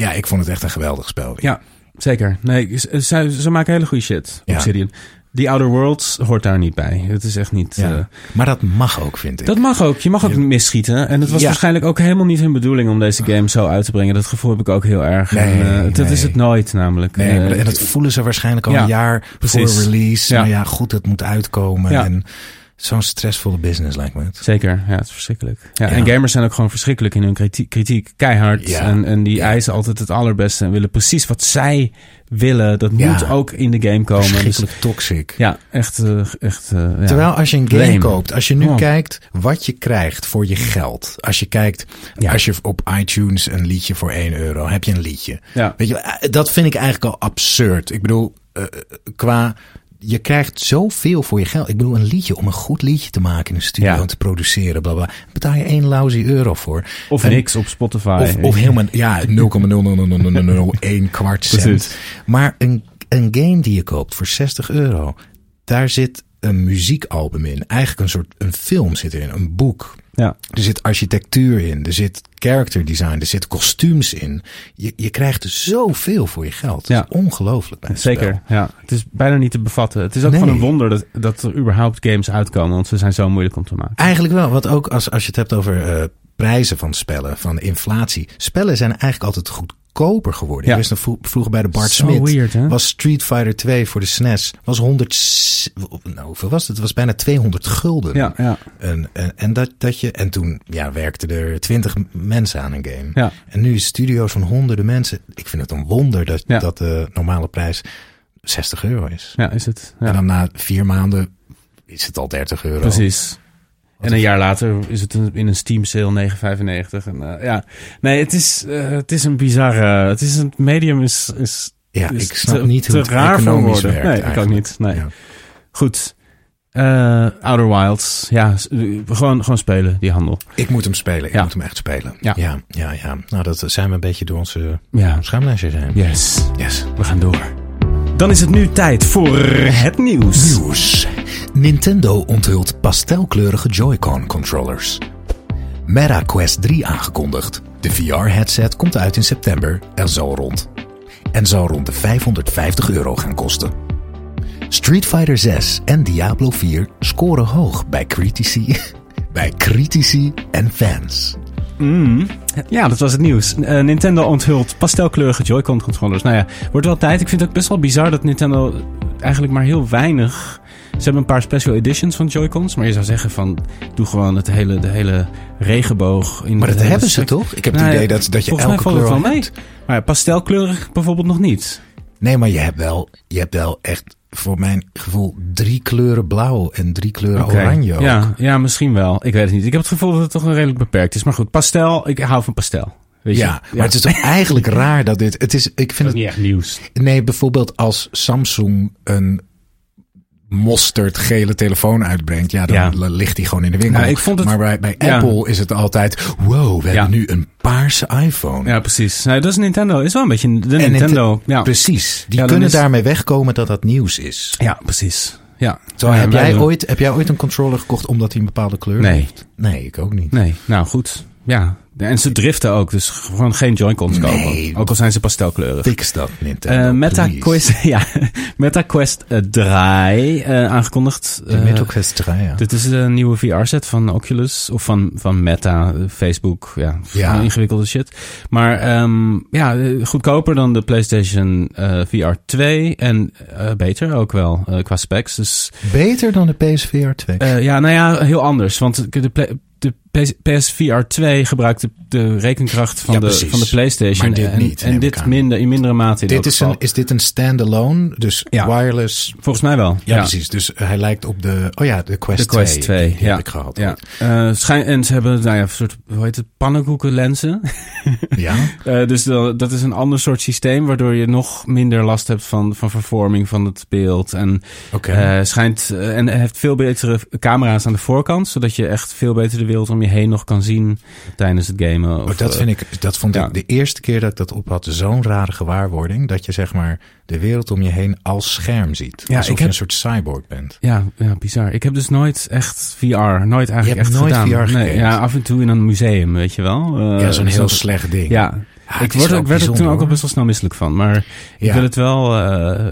ja, ik vond het echt een geweldig spel. Ja, zeker. Nee, ze, ze, maken hele goede shit. Ja. Obsidian. Die Outer Worlds hoort daar niet bij. Het is echt niet... Ja. eh, maar dat mag ook, vind ik. dat mag ook. Je mag ook misschieten. En het was Ja. waarschijnlijk ook helemaal niet hun bedoeling om deze game zo uit te brengen. Dat gevoel heb ik ook heel erg. Nee, en, eh, Dat is het nooit namelijk. Nee, Eh, en dat voelen ze waarschijnlijk al een jaar voor release. Ja. Maar ja, goed, het moet uitkomen. En zo'n stressvolle business lijkt me het. Zeker, ja, het is verschrikkelijk. Ja, Ja. En gamers zijn ook gewoon verschrikkelijk in hun kritiek, kritiek keihard. Ja. En, en die eisen altijd het allerbeste en willen precies wat zij willen. Dat moet ook in de game komen. Dus, Verschrikkelijk toxic. ja, echt, eh, echt eh, ja. Terwijl als je een game Lame. koopt, als je nu Oh. kijkt wat je krijgt voor je geld. Als je kijkt, Ja. als je op iTunes een liedje voor 1 euro, heb je een liedje. Ja. Weet je, eh, dat vind ik eigenlijk al absurd. Ik bedoel, qua, je krijgt zoveel voor je geld. Ik bedoel, een liedje, om een goed liedje te maken in een studio Ja. en te produceren, bla bla. Betaal je 1 lousy euro voor. Of En- niks op Spotify. Of, of helemaal, ja, 0,00001 kwart cent. Precies. Maar een, een game die je koopt voor 60 euro, daar zit een muziekalbum in. Eigenlijk een soort, een film zit erin, een boek. Ja, Er zit architectuur in, er zit character design, er zit kostuums in. Je, je krijgt zoveel voor je geld. Ja. Is ongelooflijk bij zeker. spel. Ja. Het is bijna niet te bevatten. Het is ook Nee. gewoon een wonder dat, dat er überhaupt games uitkomen. Want ze zijn zo moeilijk om te maken. Eigenlijk wel, wat ook als, als je het hebt over eh, prijzen van spellen, van inflatie. Spellen zijn eigenlijk altijd goedkoper geworden. Ja. Je wist nog vro- vroeger bij de Bart Zo Smit. weird, hè? Was Street Fighter 2 voor de SNES, was 100, s- nou hoeveel was het? Het was bijna 200 gulden. Ja, ja. En, en, en, dat, dat je, en toen ja, werkten er 20 mensen aan een game. Ja. En nu is studio's van honderden mensen. Ik vind het een wonder dat, Ja. dat de normale prijs 60 euro is. ja, is het. Ja. En dan na vier maanden is het al 30 euro. Precies. En een jaar later is het in een Steam sale 9,95. En, eh, ja, nee, het is, eh, het is een bizarre. Het is een medium is, is, Ja, is ik snap te, niet hoe het raar voor economisch werkt Nee, ik ook niet. Nee. Ja. Goed. Eh, Outer Wilds. Ja, gewoon, gewoon spelen, die handel. Ik moet hem spelen. Ik Ja. moet hem echt spelen. Ja. ja, ja. ja. Nou, dat zijn we een beetje door onze Ja. zijn. Yes. Yes. We gaan door. Dan is het nu tijd voor het nieuws. Nieuws. Nintendo onthult pastelkleurige Joy-Con controllers. Meta Quest 3 aangekondigd. De VR-headset komt uit in september en zal rond, en zal rond de 550 euro gaan kosten. Street Fighter 6 en Diablo 4 scoren hoog bij critici, bij critici en fans. Mm. Ja, dat was het nieuws. Eh, Nintendo onthult pastelkleurige Joy-Con controllers. Nou ja, wordt wel tijd. Ik vind het ook best wel bizar dat Nintendo eigenlijk maar heel weinig... Ze hebben een paar special editions van Joy-Cons. Maar je zou zeggen van, doe gewoon het hele, de hele regenboog. In Maar dat hebben ze toch? Ik heb het Nou idee dat, dat je elke kleur wel mee. Maar ja, pastelkleurig bijvoorbeeld nog niet. Nee, maar je hebt wel, je hebt wel echt voor mijn gevoel drie kleuren blauw en drie kleuren oranje ook. Ja, ja, misschien wel. Ik weet het niet. Ik heb het gevoel dat het toch een redelijk beperkt is. Maar goed, pastel. Ik hou van pastel. Weet je? Ja, maar het is toch eigenlijk raar dat dit. Het is, ik vind het. niet echt nieuws. Nee, bijvoorbeeld als Samsung een mosterd gele telefoon uitbrengt, ja, dan Ja. ligt die gewoon in de winkel. Nou, ik vond het- maar bij, bij Ja. Apple is het altijd, wow, we Ja. hebben nu een paarse iPhone. Ja, precies. Nou, dat is Nintendo. Is wel een beetje de En Nintendo. Precies. Die kunnen is- daarmee wegkomen dat dat nieuws is. ja, precies. Ja. Zo, Ja, heb, jij ooit, heb jij ooit een controller gekocht omdat hij een bepaalde kleur Nee. heeft? Nee, ik ook niet. Nee, nou goed. Ja. En ze driften ook, dus gewoon geen Joy-Cons Nee. kopen. Ook al zijn ze pastelkleurig. Fix dat, Nintendo. Eh Meta. Quest, ja, Meta Quest eh, 3 eh, aangekondigd. De Eh, Meta Quest 3, ja. Dit is een nieuwe VR-set van Oculus. Of van, van Meta, eh, Facebook. Ja, Ja. ingewikkelde shit. Maar ehm, ja, eh, goedkoper dan de PlayStation eh, VR 2. En eh, beter ook wel eh, qua specs. Dus Beter dan de PSVR 2. eh, ja, nou ja, heel anders. Want de, de PS, PSVR 2 gebruikt de, de rekenkracht van, Ja, de, precies. van de PlayStation. Maar dit en, niet, En dit minder, in mindere mate. In Dit is, geval. een, is dit een standalone? Dus Ja. wireless? Volgens mij wel. Ja, precies. Dus hij lijkt op de... Oh ja, de Quest De Quest 2. 2, Die, die ja. heb ik gehad. Ja. Eh, schijn, en ze hebben nou ja, een soort, hoe heet het, pannenkoekenlenzen. Ja? Eh, dus dat is een ander soort systeem, waardoor je nog minder last hebt van, van vervorming van het beeld. En eh, schijnt, eh, en heeft veel betere camera's aan de voorkant, zodat je echt veel beter de wereld om je heen nog kan zien tijdens het gamen. Of, Oh, dat, eh, vind ik, dat vond ja. ik de eerste keer dat ik dat op had zo'n rare gewaarwording. Dat je zeg maar de wereld om je heen als scherm ziet. Ja, Alsof ik je heb- een soort cyborg bent. Ja, ja, bizar. Ik heb dus nooit echt VR, nooit eigenlijk hebt echt nooit gedaan. VR nee, ja, af en toe in een museum, weet je wel. Eh, ja, zo'n heel zo'n- slecht ding. Ja, het ik, word, ik werd er toen ook al best wel snel misselijk van. Maar ik Ja. wil het wel eh,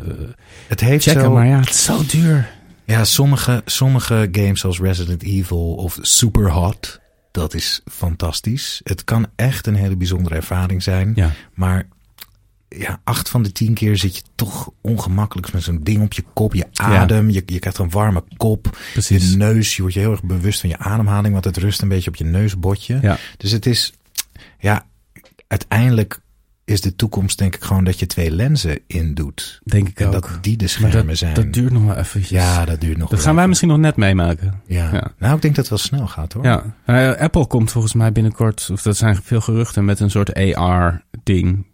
Het heeft checken, zo, maar ja, het is zo duur. Ja, sommige, sommige games zoals Resident Evil of Superhot, dat is fantastisch. Het kan echt een hele bijzondere ervaring zijn. Ja. Maar ja, acht van de tien keer zit je toch ongemakkelijk met zo'n ding op je kop. Je adem, je, je krijgt een warme kop. Precies. Je neus, je wordt je heel erg bewust van je ademhaling, want het rust een beetje op je neusbotje. Ja. Dus het is, ja, uiteindelijk is de toekomst denk ik gewoon dat je twee lenzen indoet. Denk ik En ook. dat die de schermen dat, zijn. dat duurt nog wel eventjes. Ja, dat duurt nog Dat gaan wij misschien nog net meemaken. Ja. Ja. nou ik denk dat het wel snel gaat hoor. Ja, Eh, Apple komt volgens mij binnenkort, of dat zijn veel geruchten, met een soort AR-ding.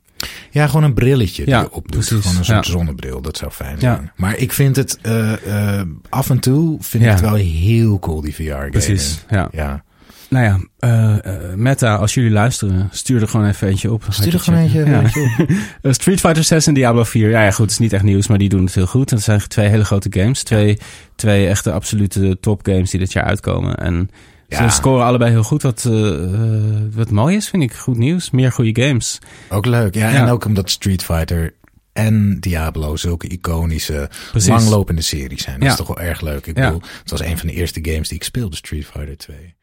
Ja, gewoon een brilletje die Ja, je opdoet. precies. Gewoon een soort Ja. zonnebril, dat zou fijn Ja. zijn. Maar ik vind het eh, eh, af en toe vind Ja. ik het wel heel cool, die VR-game. Precies, ja. Ja. Nou ja, eh, eh, Meta, als jullie luisteren, stuur er gewoon even eentje op. Stuur er gewoon eentje. Ja. op. Eh, Street Fighter 6 en Diablo 4. Ja, ja, goed, het is niet echt nieuws, maar die doen het heel goed. Dat zijn twee hele grote games. Twee, twee echte absolute topgames die dit jaar uitkomen. En Ja. ze scoren allebei heel goed. Wat, wat mooi is, vind ik. Goed nieuws. Meer goede games. Ook leuk. Ja, Ja. en ook omdat Street Fighter en Diablo zulke iconische, Precies. langlopende series zijn. Dat Ja. is toch wel erg leuk. Ik bedoel, het was een van de eerste games die ik speelde, Street Fighter 2.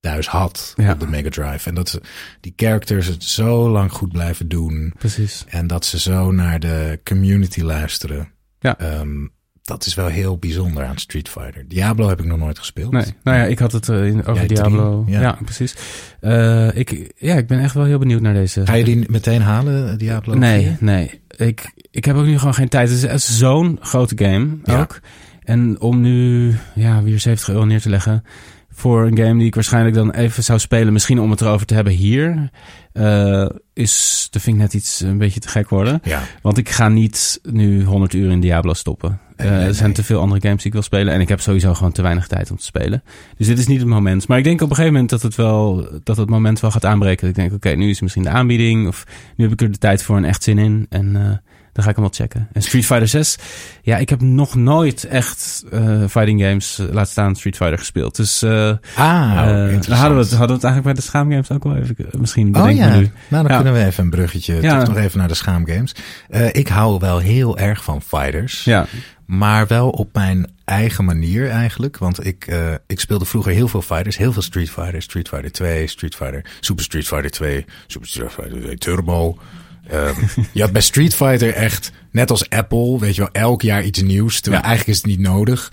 Thuis had Ja. op de Mega Drive. En dat ze, die characters het zo lang goed blijven doen. Precies. En dat ze zo naar de community luisteren. Ja. Ehm, dat is wel heel bijzonder aan Street Fighter. Diablo heb ik nog nooit gespeeld. Nee, nou ja, ik had het eh, in, over Jij drie, Diablo. ja. Ja, precies. Eh, ik, ja, ik ben echt wel heel benieuwd naar deze. Ga je die meteen halen, Diablo? Nee, 4? nee. Ik, ik heb ook nu gewoon geen tijd. Het is, zo'n grote game Ja. ook. En om nu ja, weer 70 euro neer te leggen voor een game die ik waarschijnlijk dan even zou spelen, misschien om het erover te hebben hier, eh, is, dat vind ik net iets een beetje te gek worden. Ja. Want ik ga niet nu 100 uur in Diablo stoppen. Nee, Eh, nee, er zijn nee. te veel andere games die ik wil spelen. En ik heb sowieso gewoon te weinig tijd om te spelen. Dus dit is niet het moment. Maar ik denk op een gegeven moment dat het wel, dat het moment wel gaat aanbreken. Dat ik denk, oké, nu is misschien de aanbieding. Of nu heb ik er de tijd voor en echt zin in. En eh, dan ga ik hem wel checken. En Street Fighter 6. Ja, ik heb nog nooit echt eh, fighting games, eh, laat staan Street Fighter gespeeld. Dus eh Ah, interessant. dan hadden we, het, hadden we het eigenlijk bij de schaamgames ook wel even misschien Oh ja, nu. nou dan Ja. kunnen we even een bruggetje Ja. toch nog even naar de schaamgames. Ik hou wel heel erg van fighters, Ja, maar wel op mijn eigen manier eigenlijk. Want ik, ik speelde vroeger heel veel fighters, heel veel Street Fighter, Street Fighter 2, Street Fighter, Super Street Fighter 2, Super Street Fighter 2 Turbo. Ehm, je had bij Street Fighter echt, net als Apple, weet je wel, elk jaar iets nieuws. Terwijl Ja. eigenlijk is het niet nodig.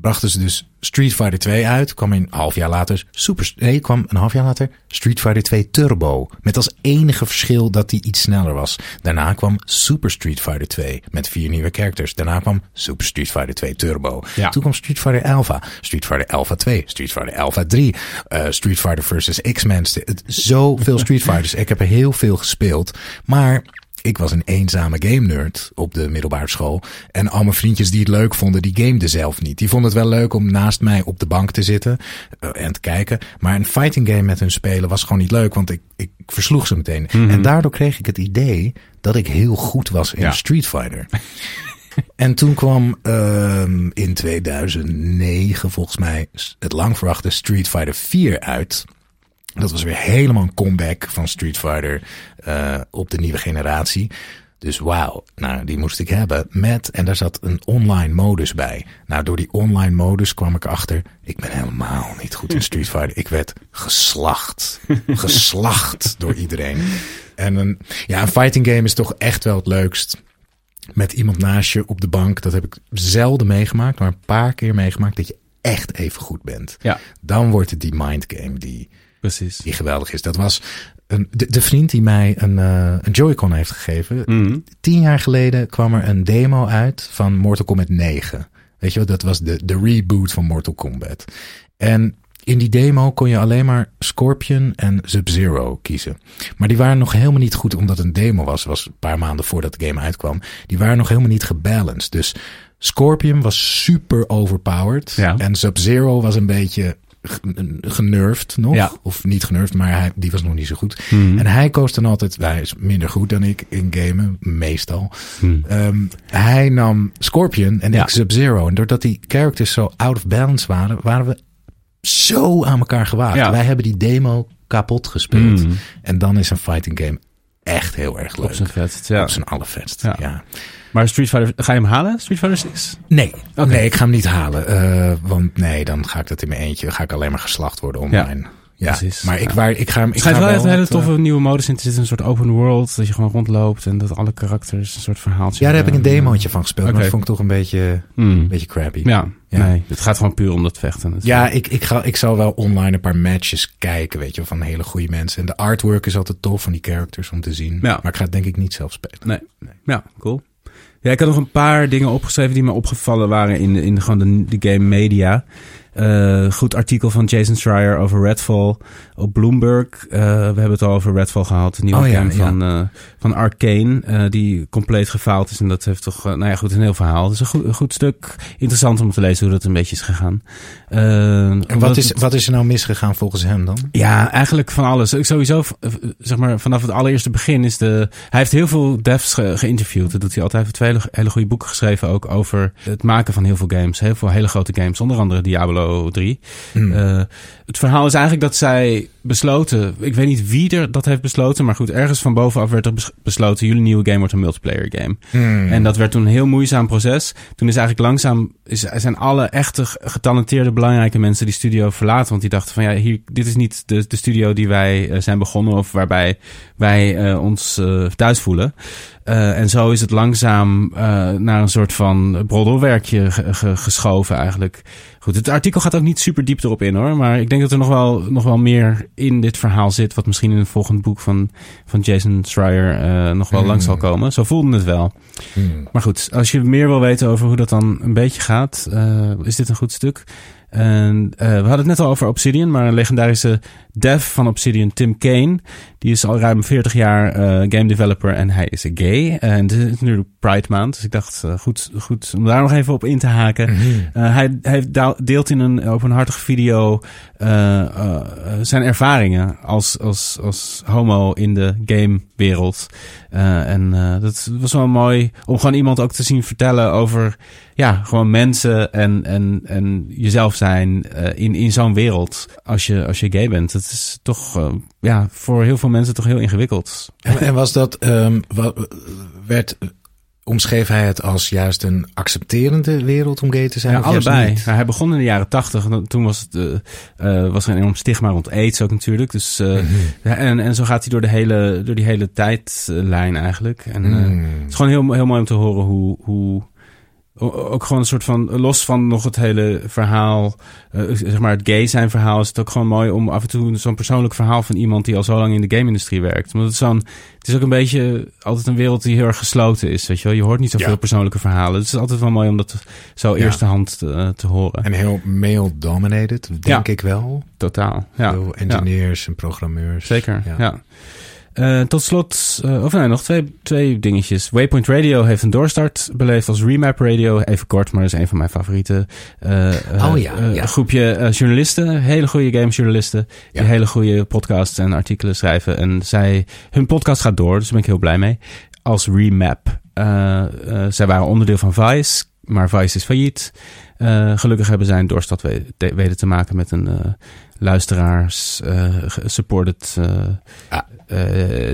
Brachten ze dus Street Fighter 2 uit. Kwam een half jaar later Super... Nee, kwam een half jaar later Street Fighter 2 Turbo. Met als enige verschil dat die iets sneller was. Daarna kwam Super Street Fighter 2 met vier nieuwe characters. Daarna kwam Super Street Fighter 2 Turbo. Ja. Toen kwam Street Fighter Alpha. Street Fighter Alpha 2. Street Fighter Alpha 3. eh, Street Fighter versus X-Men. Zoveel Street Fighters. Ik heb er heel veel gespeeld. Maar ik was een eenzame game nerd op de middelbare school. En al mijn vriendjes die het leuk vonden, die gameden zelf niet. Die vonden het wel leuk om naast mij op de bank te zitten eh, en te kijken. Maar een fighting game met hun spelen was gewoon niet leuk, want ik, ik versloeg ze meteen. En daardoor kreeg ik het idee dat ik heel goed was in Ja. Street Fighter. En toen kwam ehm, in 2009 volgens mij het lang verwachte Street Fighter 4 uit. Dat was weer helemaal een comeback van Street Fighter eh, op de nieuwe generatie. Dus wauw, nou die moest ik hebben met, en daar zat een online modus bij. Nou door die online modus kwam ik achter, ik ben helemaal niet goed in Street Fighter. Ik werd geslacht, geslacht door iedereen. En een, ja, een fighting game is toch echt wel het leukst met iemand naast je op de bank. Dat heb ik zelden meegemaakt, maar een paar keer meegemaakt dat je echt even goed bent. ja. Dan wordt het die mind game die, Precies. Die geweldig is. Dat was een, de, de vriend die mij een, uh, een Joy-Con heeft gegeven. Mhm. Tien jaar geleden kwam er een demo uit van Mortal Kombat 9. Weet je wel, dat was de, de reboot van Mortal Kombat. En in die demo kon je alleen maar Scorpion en Sub-Zero kiezen. Maar die waren nog helemaal niet goed, omdat het een demo was. was een paar maanden voordat de game uitkwam. Die waren nog helemaal niet gebalanced. Dus Scorpion was super overpowered. Ja. En Sub-Zero was een beetje g- genervd nog. Ja. Of niet genervd, maar hij, die was nog niet zo goed. Mhm. En hij koos dan altijd, hij is minder goed dan ik in gamen, meestal. Mhm. Ehm, hij nam Scorpion en Ja. ik Sub-Zero. En doordat die characters zo out of balance waren, waren we zo aan elkaar gewaagd. Ja. Wij hebben die demo kapot gespeeld. Mhm. En dan is een fighting game echt heel erg leuk. Op zijn vetst, ja. Op zijn allervetst, Ja. ja. Maar Street Fighter, ga je hem halen? Street Fighter 6? Nee, nee, ik ga hem niet halen. eh, want nee, dan ga ik dat in mijn eentje. Dan ga ik alleen maar geslacht worden online. Ja, precies. maar ik, Ja. waar, ik ga hem. Ik Het schijnt ga wel echt een hele wat, eh, toffe nieuwe modus in te zitten. Een soort open world. Dat je gewoon rondloopt en dat alle karakters een soort verhaaltje Ja, daar heb ik een demootje van gespeeld. Maar dat vond ik toch een beetje, Mm. een beetje crappy. Ja, Ja. nee. Het gaat gewoon puur om dat vechten. Ja, ik, ik, ga, ik zal wel online een paar matches kijken, weet je, wel, van hele goede mensen. En de artwork is altijd tof van die characters om te zien. Ja. Maar ik ga het denk ik niet zelf spelen. Nee. Ja, cool. Ja, ik had nog een paar dingen opgeschreven die me opgevallen waren in, in gewoon de, de game media. Eh, goed artikel van Jason Schreier over Redfall op Bloomberg. Eh, we hebben het al over Redfall gehad. Een nieuwe Oh game ja. van, eh, van Arcane. die compleet gefaald is. En dat heeft toch, nou ja, goed, een heel verhaal. Het is een goed, een goed stuk. Interessant om te lezen hoe dat een beetje is gegaan. En wat is, het- wat is er nou misgegaan volgens hem dan? ja, eigenlijk van alles. Ik sowieso, zeg maar, vanaf het allereerste begin is de... Hij heeft heel veel devs ge- geïnterviewd. Dat doet hij altijd. Hij heeft twee hele, hele goede boeken geschreven ook over het maken van heel veel games. Heel veel hele grote games. Onder andere Diablo 3. Hmm. Eh, het verhaal is eigenlijk dat zij besloten... Ik weet niet wie er dat heeft besloten. Maar goed, ergens van bovenaf werd er bes- besloten... jullie nieuwe game wordt een multiplayer game. Hmm. En dat werd toen een heel moeizaam proces. Toen is eigenlijk langzaam, is, zijn alle echte getalenteerde, belangrijke mensen die studio verlaten. Want die dachten van ja, hier, dit is niet de, de studio die wij eh, zijn begonnen of waarbij wij eh, ons thuis voelen. Eh, en zo is het langzaam eh, naar een soort van broddelwerkje ge- ge- geschoven eigenlijk. Goed, het artikel gaat ook niet super diep erop in hoor. Maar ik denk dat er nog wel, nog wel meer in dit verhaal zit. Wat misschien in het volgende boek van, van Jason Schreier eh, nog wel Hmm. langs zal komen. Zo voelde het wel. Hmm. Maar goed, als je meer wil weten over hoe dat dan een beetje gaat, is dit een goed stuk. En we hadden het net al over Obsidian, maar een legendarische dev van Obsidian, Tim Kane, die is al ruim 40 jaar eh, game developer en hij is gay. En het is natuurlijk Pride Maand, dus ik dacht eh, goed, goed om daar nog even op in te haken. Mhm. Eh, hij, hij da- deelt in een openhartige video zijn ervaringen als, als, als homo in de gamewereld. En dat was wel mooi om gewoon iemand ook te zien vertellen over ja, gewoon mensen en, en, en jezelf zijn in, in zo'n wereld als je, als je gay bent. Dat is toch ja, voor heel veel mensen toch heel ingewikkeld. En, en was dat, ehm, wat, werd, omschreef hij het als juist een accepterende wereld om gay te zijn? Ja, allebei. hij begon in de jaren tachtig. Toen was, het, eh, eh, was er een enorm stigma rond aids ook natuurlijk. Dus, eh, Mhm. en, en zo gaat hij door, de hele, door die hele tijdlijn eigenlijk. En Hmm. het is gewoon heel, heel mooi om te horen hoe... hoe ook gewoon een soort van, los van nog het hele verhaal, eh, zeg maar het gay zijn verhaal, is het ook gewoon mooi om af en toe zo'n persoonlijk verhaal van iemand die al zo lang in de game-industrie werkt. Want het is, zo'n, het is ook een beetje altijd een wereld die heel erg gesloten is, weet je wel. Je hoort niet zoveel Ja. persoonlijke verhalen. Dus het is altijd wel mooi om dat zo Ja. eerste hand te, te horen. En heel male-dominated, denk Ja. ik wel. Totaal, ja. Veel engineers en programmeurs. Zeker, Ja. Eh, tot slot, eh, of nee, nog twee, twee dingetjes. Waypoint Radio heeft een doorstart beleefd als Remap Radio. Even kort, maar dat is een van mijn favoriete Oh ja, ja. groepje journalisten. Hele goede gamesjournalisten. Die Ja. hele goede podcasts en artikelen schrijven. En zij, hun podcast gaat door, dus daar ben ik heel blij mee. Als Remap. Zij waren onderdeel van Vice, maar Vice is failliet. Eh, gelukkig hebben zij een te- weten te maken met een eh, luisteraars eh, Ah.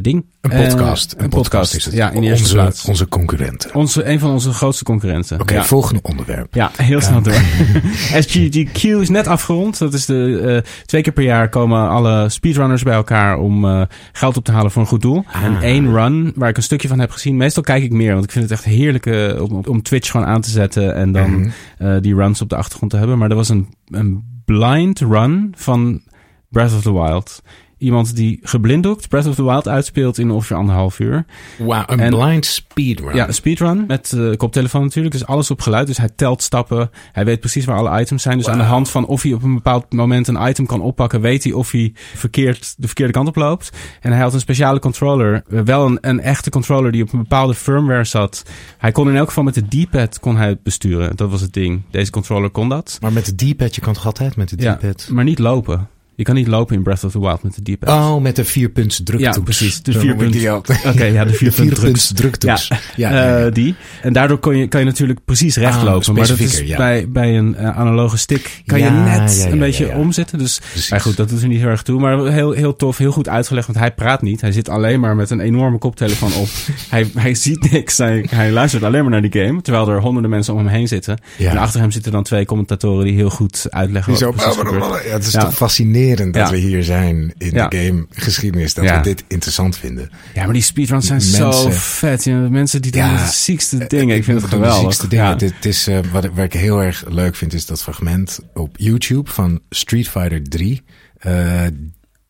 ding. Een podcast. een podcast, is het. ja, in eerste onze, plaats. Onze concurrenten. Onze, een van onze grootste concurrenten. Oké, ja. volgende onderwerp. Ja, heel snel door. SGDQ is net afgerond. Dat is de twee keer per jaar komen alle speedrunners bij elkaar om geld op te halen voor een goed doel. Ah. En één run waar ik een stukje van heb gezien. Meestal kijk ik meer, want ik vind het echt heerlijk om, om Twitch gewoon aan te zetten en dan Mhm. die runs op de achtergrond te hebben. Maar er was een, een blind run van Breath of the Wild. Iemand die geblinddoekt Breath of the Wild uitspeelt in ongeveer anderhalf uur. Wauw, een En- blind speedrun. Ja, een speedrun met eh koptelefoon natuurlijk. Dus alles op geluid. Dus hij telt stappen. Hij weet precies waar alle items zijn. Dus aan de hand van of hij op een bepaald moment een item kan oppakken, weet hij of hij verkeerd, de verkeerde kant op loopt. En hij had een speciale controller. eh, Wel een, een echte controller die op een bepaalde firmware zat. Hij kon in elk geval met de D-pad kon hij het besturen. Dat was het ding. Deze controller kon dat. Maar met de D-pad, je kan toch altijd met de Ja, D-pad? maar niet lopen. Je kan niet lopen in Breath of the Wild met de D-pad. Oh, met de vierpunts druktoets. Ja, precies. De vierpunts-. Oké, ja, de vierpunts druks. druktoets. Ja, Ja, ja, ja. Eh, die. En daardoor kon je, kan je natuurlijk precies recht Ah, lopen. Maar dat is bij, bij een eh, analoge stick kan je net ja, ja, een beetje ja, ja. omzetten. Dus maar goed, dat doet er niet heel erg toe. Maar heel, heel tof, heel goed uitgelegd. Want hij praat niet. Hij zit alleen maar met een enorme koptelefoon op. hij, hij ziet niks. Hij, hij luistert alleen maar naar die game. Terwijl er honderden mensen om hem heen zitten. Ja. En achter hem zitten dan twee commentatoren die heel goed uitleggen Die wat zo, er ja, het is Ja. toch fascinerend dat Ja. we hier zijn in Ja. de gamegeschiedenis. Dat Ja. we dit interessant vinden. Ja, maar die speedruns zijn zo vet. Ja, mensen die doen Ja, de ziekste dingen. Ik vind het bedoel, de geweldig. ziekste dingen. Ja. Dit is, eh, wat, ik- heel erg leuk vind, is dat fragment op YouTube van Street Fighter 3. Eh,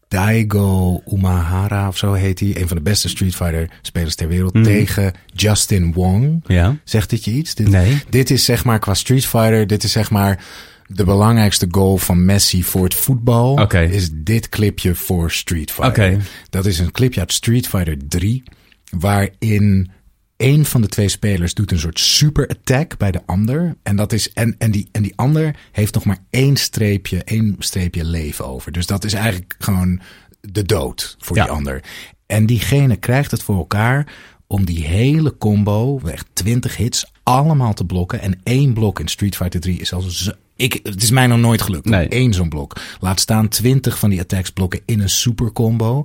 Daigo Umahara of zo heet hij. Een van de beste Street Fighter spelers ter wereld. Mhm. Tegen Justin Wong. Ja. Zegt dit je iets? Dit, Nee. Dit is zeg maar qua Street Fighter. Dit is zeg maar de belangrijkste goal van Messi voor het voetbal. Is dit clipje voor Street Fighter. Oké. Dat is een clipje uit Street Fighter 3. Waarin een van de twee spelers doet een soort super attack bij de ander. En, dat is, en, en, die, en die ander heeft nog maar één streepje, één streepje leven over. Dus dat is eigenlijk gewoon de dood voor Ja. die ander. En diegene krijgt het voor elkaar om die hele combo, echt 20 hits, allemaal te blokken. En één blok in Street Fighter 3 is al zo... Ik, het is mij nog nooit gelukt. Nee. Eén zo'n blok. Laat staan 20 van die attacks blokken in een super combo.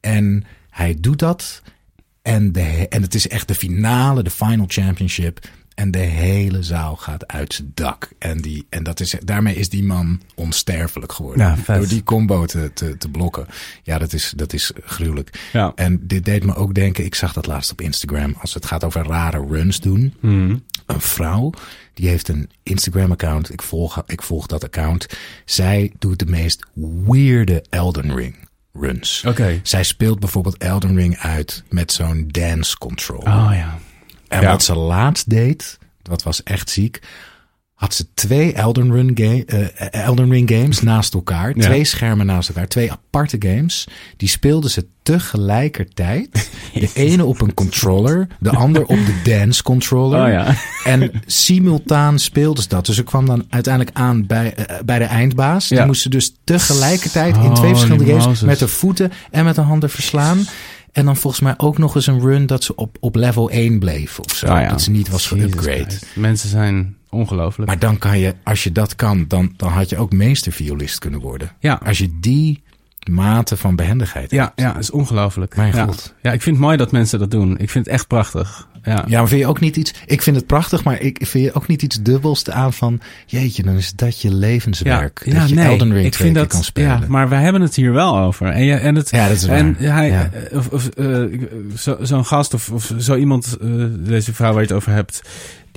En hij doet dat. En, de, en het is echt de finale, de final championship. En de hele zaal gaat uit zijn dak. En, die, en dat is, daarmee is die man onsterfelijk geworden. Ja. Door die combo te, te, te blokken. Ja, dat is, dat is gruwelijk. Ja. En dit deed me ook denken, ik zag dat laatst op Instagram. Als het gaat over rare runs doen. Hmm. Een vrouw, die heeft een Instagram account. Ik volg, ik volg dat account. Zij doet de meest weirde Elden Ring runs. Oké. Zij speelt bijvoorbeeld Elden Ring uit met zo'n dance control. Oh ja. En Ja. wat ze laatst deed, dat was echt ziek. Had ze twee Elden, Run ga- eh, Elden Ring games naast elkaar. Ja. Twee schermen naast elkaar. Twee aparte games. Die speelden ze tegelijkertijd. De ene op een controller. De ander op de dance controller. Oh ja. En simultaan speelden ze dat. Dus ze kwam dan uiteindelijk aan bij, eh, bij de eindbaas. Die moesten dus tegelijkertijd in twee verschillende games met de voeten en met de handen verslaan. En dan volgens mij ook nog eens een run dat ze op, op level 1 bleef of zo. Ja. Dat ze niet was. Christ. Mensen zijn ongelooflijk. Maar dan kan je, als je dat kan, dan, dan had je ook meesterviolist kunnen worden. Ja. Als je die mate van behendigheid Ja, hebt. ja, dat is ongelooflijk. Mijn ja. god. Ja, ik vind het mooi dat mensen dat doen. Ik vind het echt prachtig. Ja. Ja, maar vind je ook niet iets... Ik vind het prachtig, maar ik vind je ook niet iets dubbels aan van... Jeetje, dan is dat je levenswerk. ja, dat je nee, Elden Ring ik vind dat, kan spelen. Ja, maar wij hebben het hier wel over. En, je, en, het, Ja, dat is waar. En hij, of, of, eh, zo- zo'n gast of, of zo iemand, eh, deze vrouw waar je het over hebt,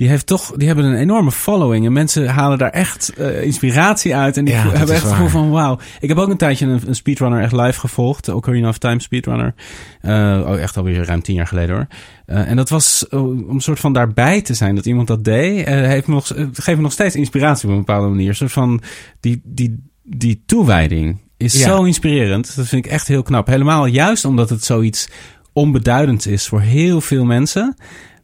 die heeft toch, die hebben een enorme following. En mensen halen daar echt eh, inspiratie uit. En die Ja, hebben echt het gevoel van wauw. Ik heb ook een tijdje een, een speedrunner echt live gevolgd. De Ocarina of Time speedrunner. Eh oh, echt alweer ruim tien jaar geleden hoor. Eh, en dat was om een soort van daarbij te zijn dat iemand dat deed. heeft me nog, geeft me nog steeds inspiratie op een bepaalde manier. Een soort van die, die, die toewijding is Ja. zo inspirerend. Dat vind ik echt heel knap. Helemaal juist omdat het zoiets onbeduidends is voor heel veel mensen.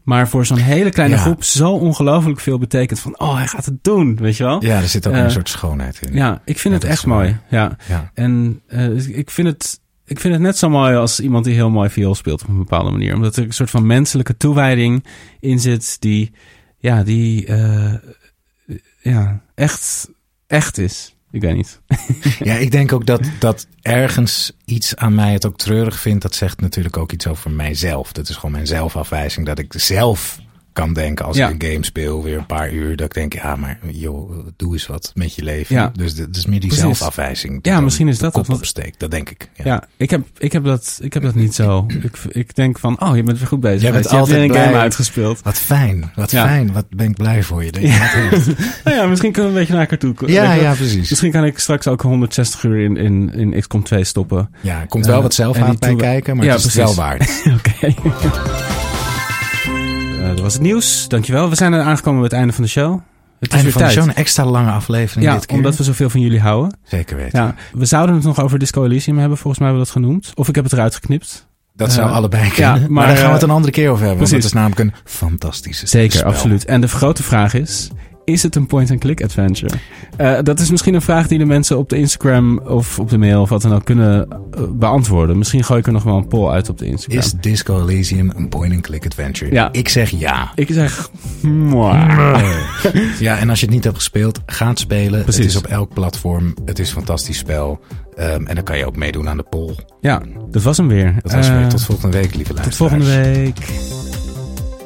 Maar voor zo'n hele kleine Ja. groep zo ongelooflijk veel betekent. Van, oh, hij gaat het doen, weet je wel? Ja, er zit ook Eh, een soort schoonheid in. Ja, ik vind Ja, het echt mooi. Ja. Ja. En eh, ik, vind het, ik vind het net zo mooi als iemand die heel mooi viool speelt op een bepaalde manier. Omdat er een soort van menselijke toewijding in zit die, ja, die eh, ja, echt, echt is. Ik weet niet. Ja, ik denk ook dat, dat ergens iets aan mij het ook treurig vindt. Dat zegt natuurlijk ook iets over mijzelf. Dat is gewoon mijn zelfafwijzing. Dat ik zelf kan denken als Ja. ik een game speel, weer een paar uur, dat ik denk, ja, maar joh, doe eens wat met je leven. Ja. Dus het is meer die Precies. zelfafwijzing. Ja, misschien is dat want- opsteekt. Dat denk ik. Ja. Ja, ik, heb, ik, heb dat, ik heb dat niet zo. Ik, ik denk van, oh, je bent weer goed bezig. Jij bent je hebt weer altijd een game uitgespeeld. Wat fijn, wat fijn. Wat ben ik blij voor je. Dat je. Nou ja, misschien kunnen we een beetje naar elkaar toe. Ja, je ja, precies. Misschien kan ik straks ook 160 uur in, in, in XCOM 2 stoppen. Ja, er komt wel Eh, wat zelfhaat die bij kijken, maar Ja, het is wel waard. Oké. Eh, dat was het nieuws. Dankjewel. We zijn er aangekomen bij het einde van de show. Het is Einde weer van de tijd. show, een extra lange aflevering Ja, dit keer. omdat we zoveel van jullie houden. Zeker weten. Ja, we zouden het nog over Disco Elysium hebben. Volgens mij hebben we dat genoemd. Of ik heb het eruit geknipt. Dat zou Eh, allebei ja, kunnen. maar, maar, daar gaan we eh, het een andere keer over hebben. Want het precies. is namelijk een fantastische Zeker, spel. absoluut. En de grote vraag is... Is het een point-and-click adventure? Eh, dat is misschien een vraag die de mensen op de Instagram of op de mail of wat dan ook kunnen eh, beantwoorden. Misschien gooi ik er nog wel een poll uit op de Instagram. Is Disco Elysium een point-and-click adventure? Ja. Ik zeg ja. Ik zeg... Ja, en als je het niet hebt gespeeld, ga het spelen. Precies. Het is op elk platform. Het is een fantastisch spel. Ehm, en dan kan je ook meedoen aan de poll. Ja, dat was hem weer. Dat was Eh, weer tot volgende week, lieve tot luisteraars. volgende week.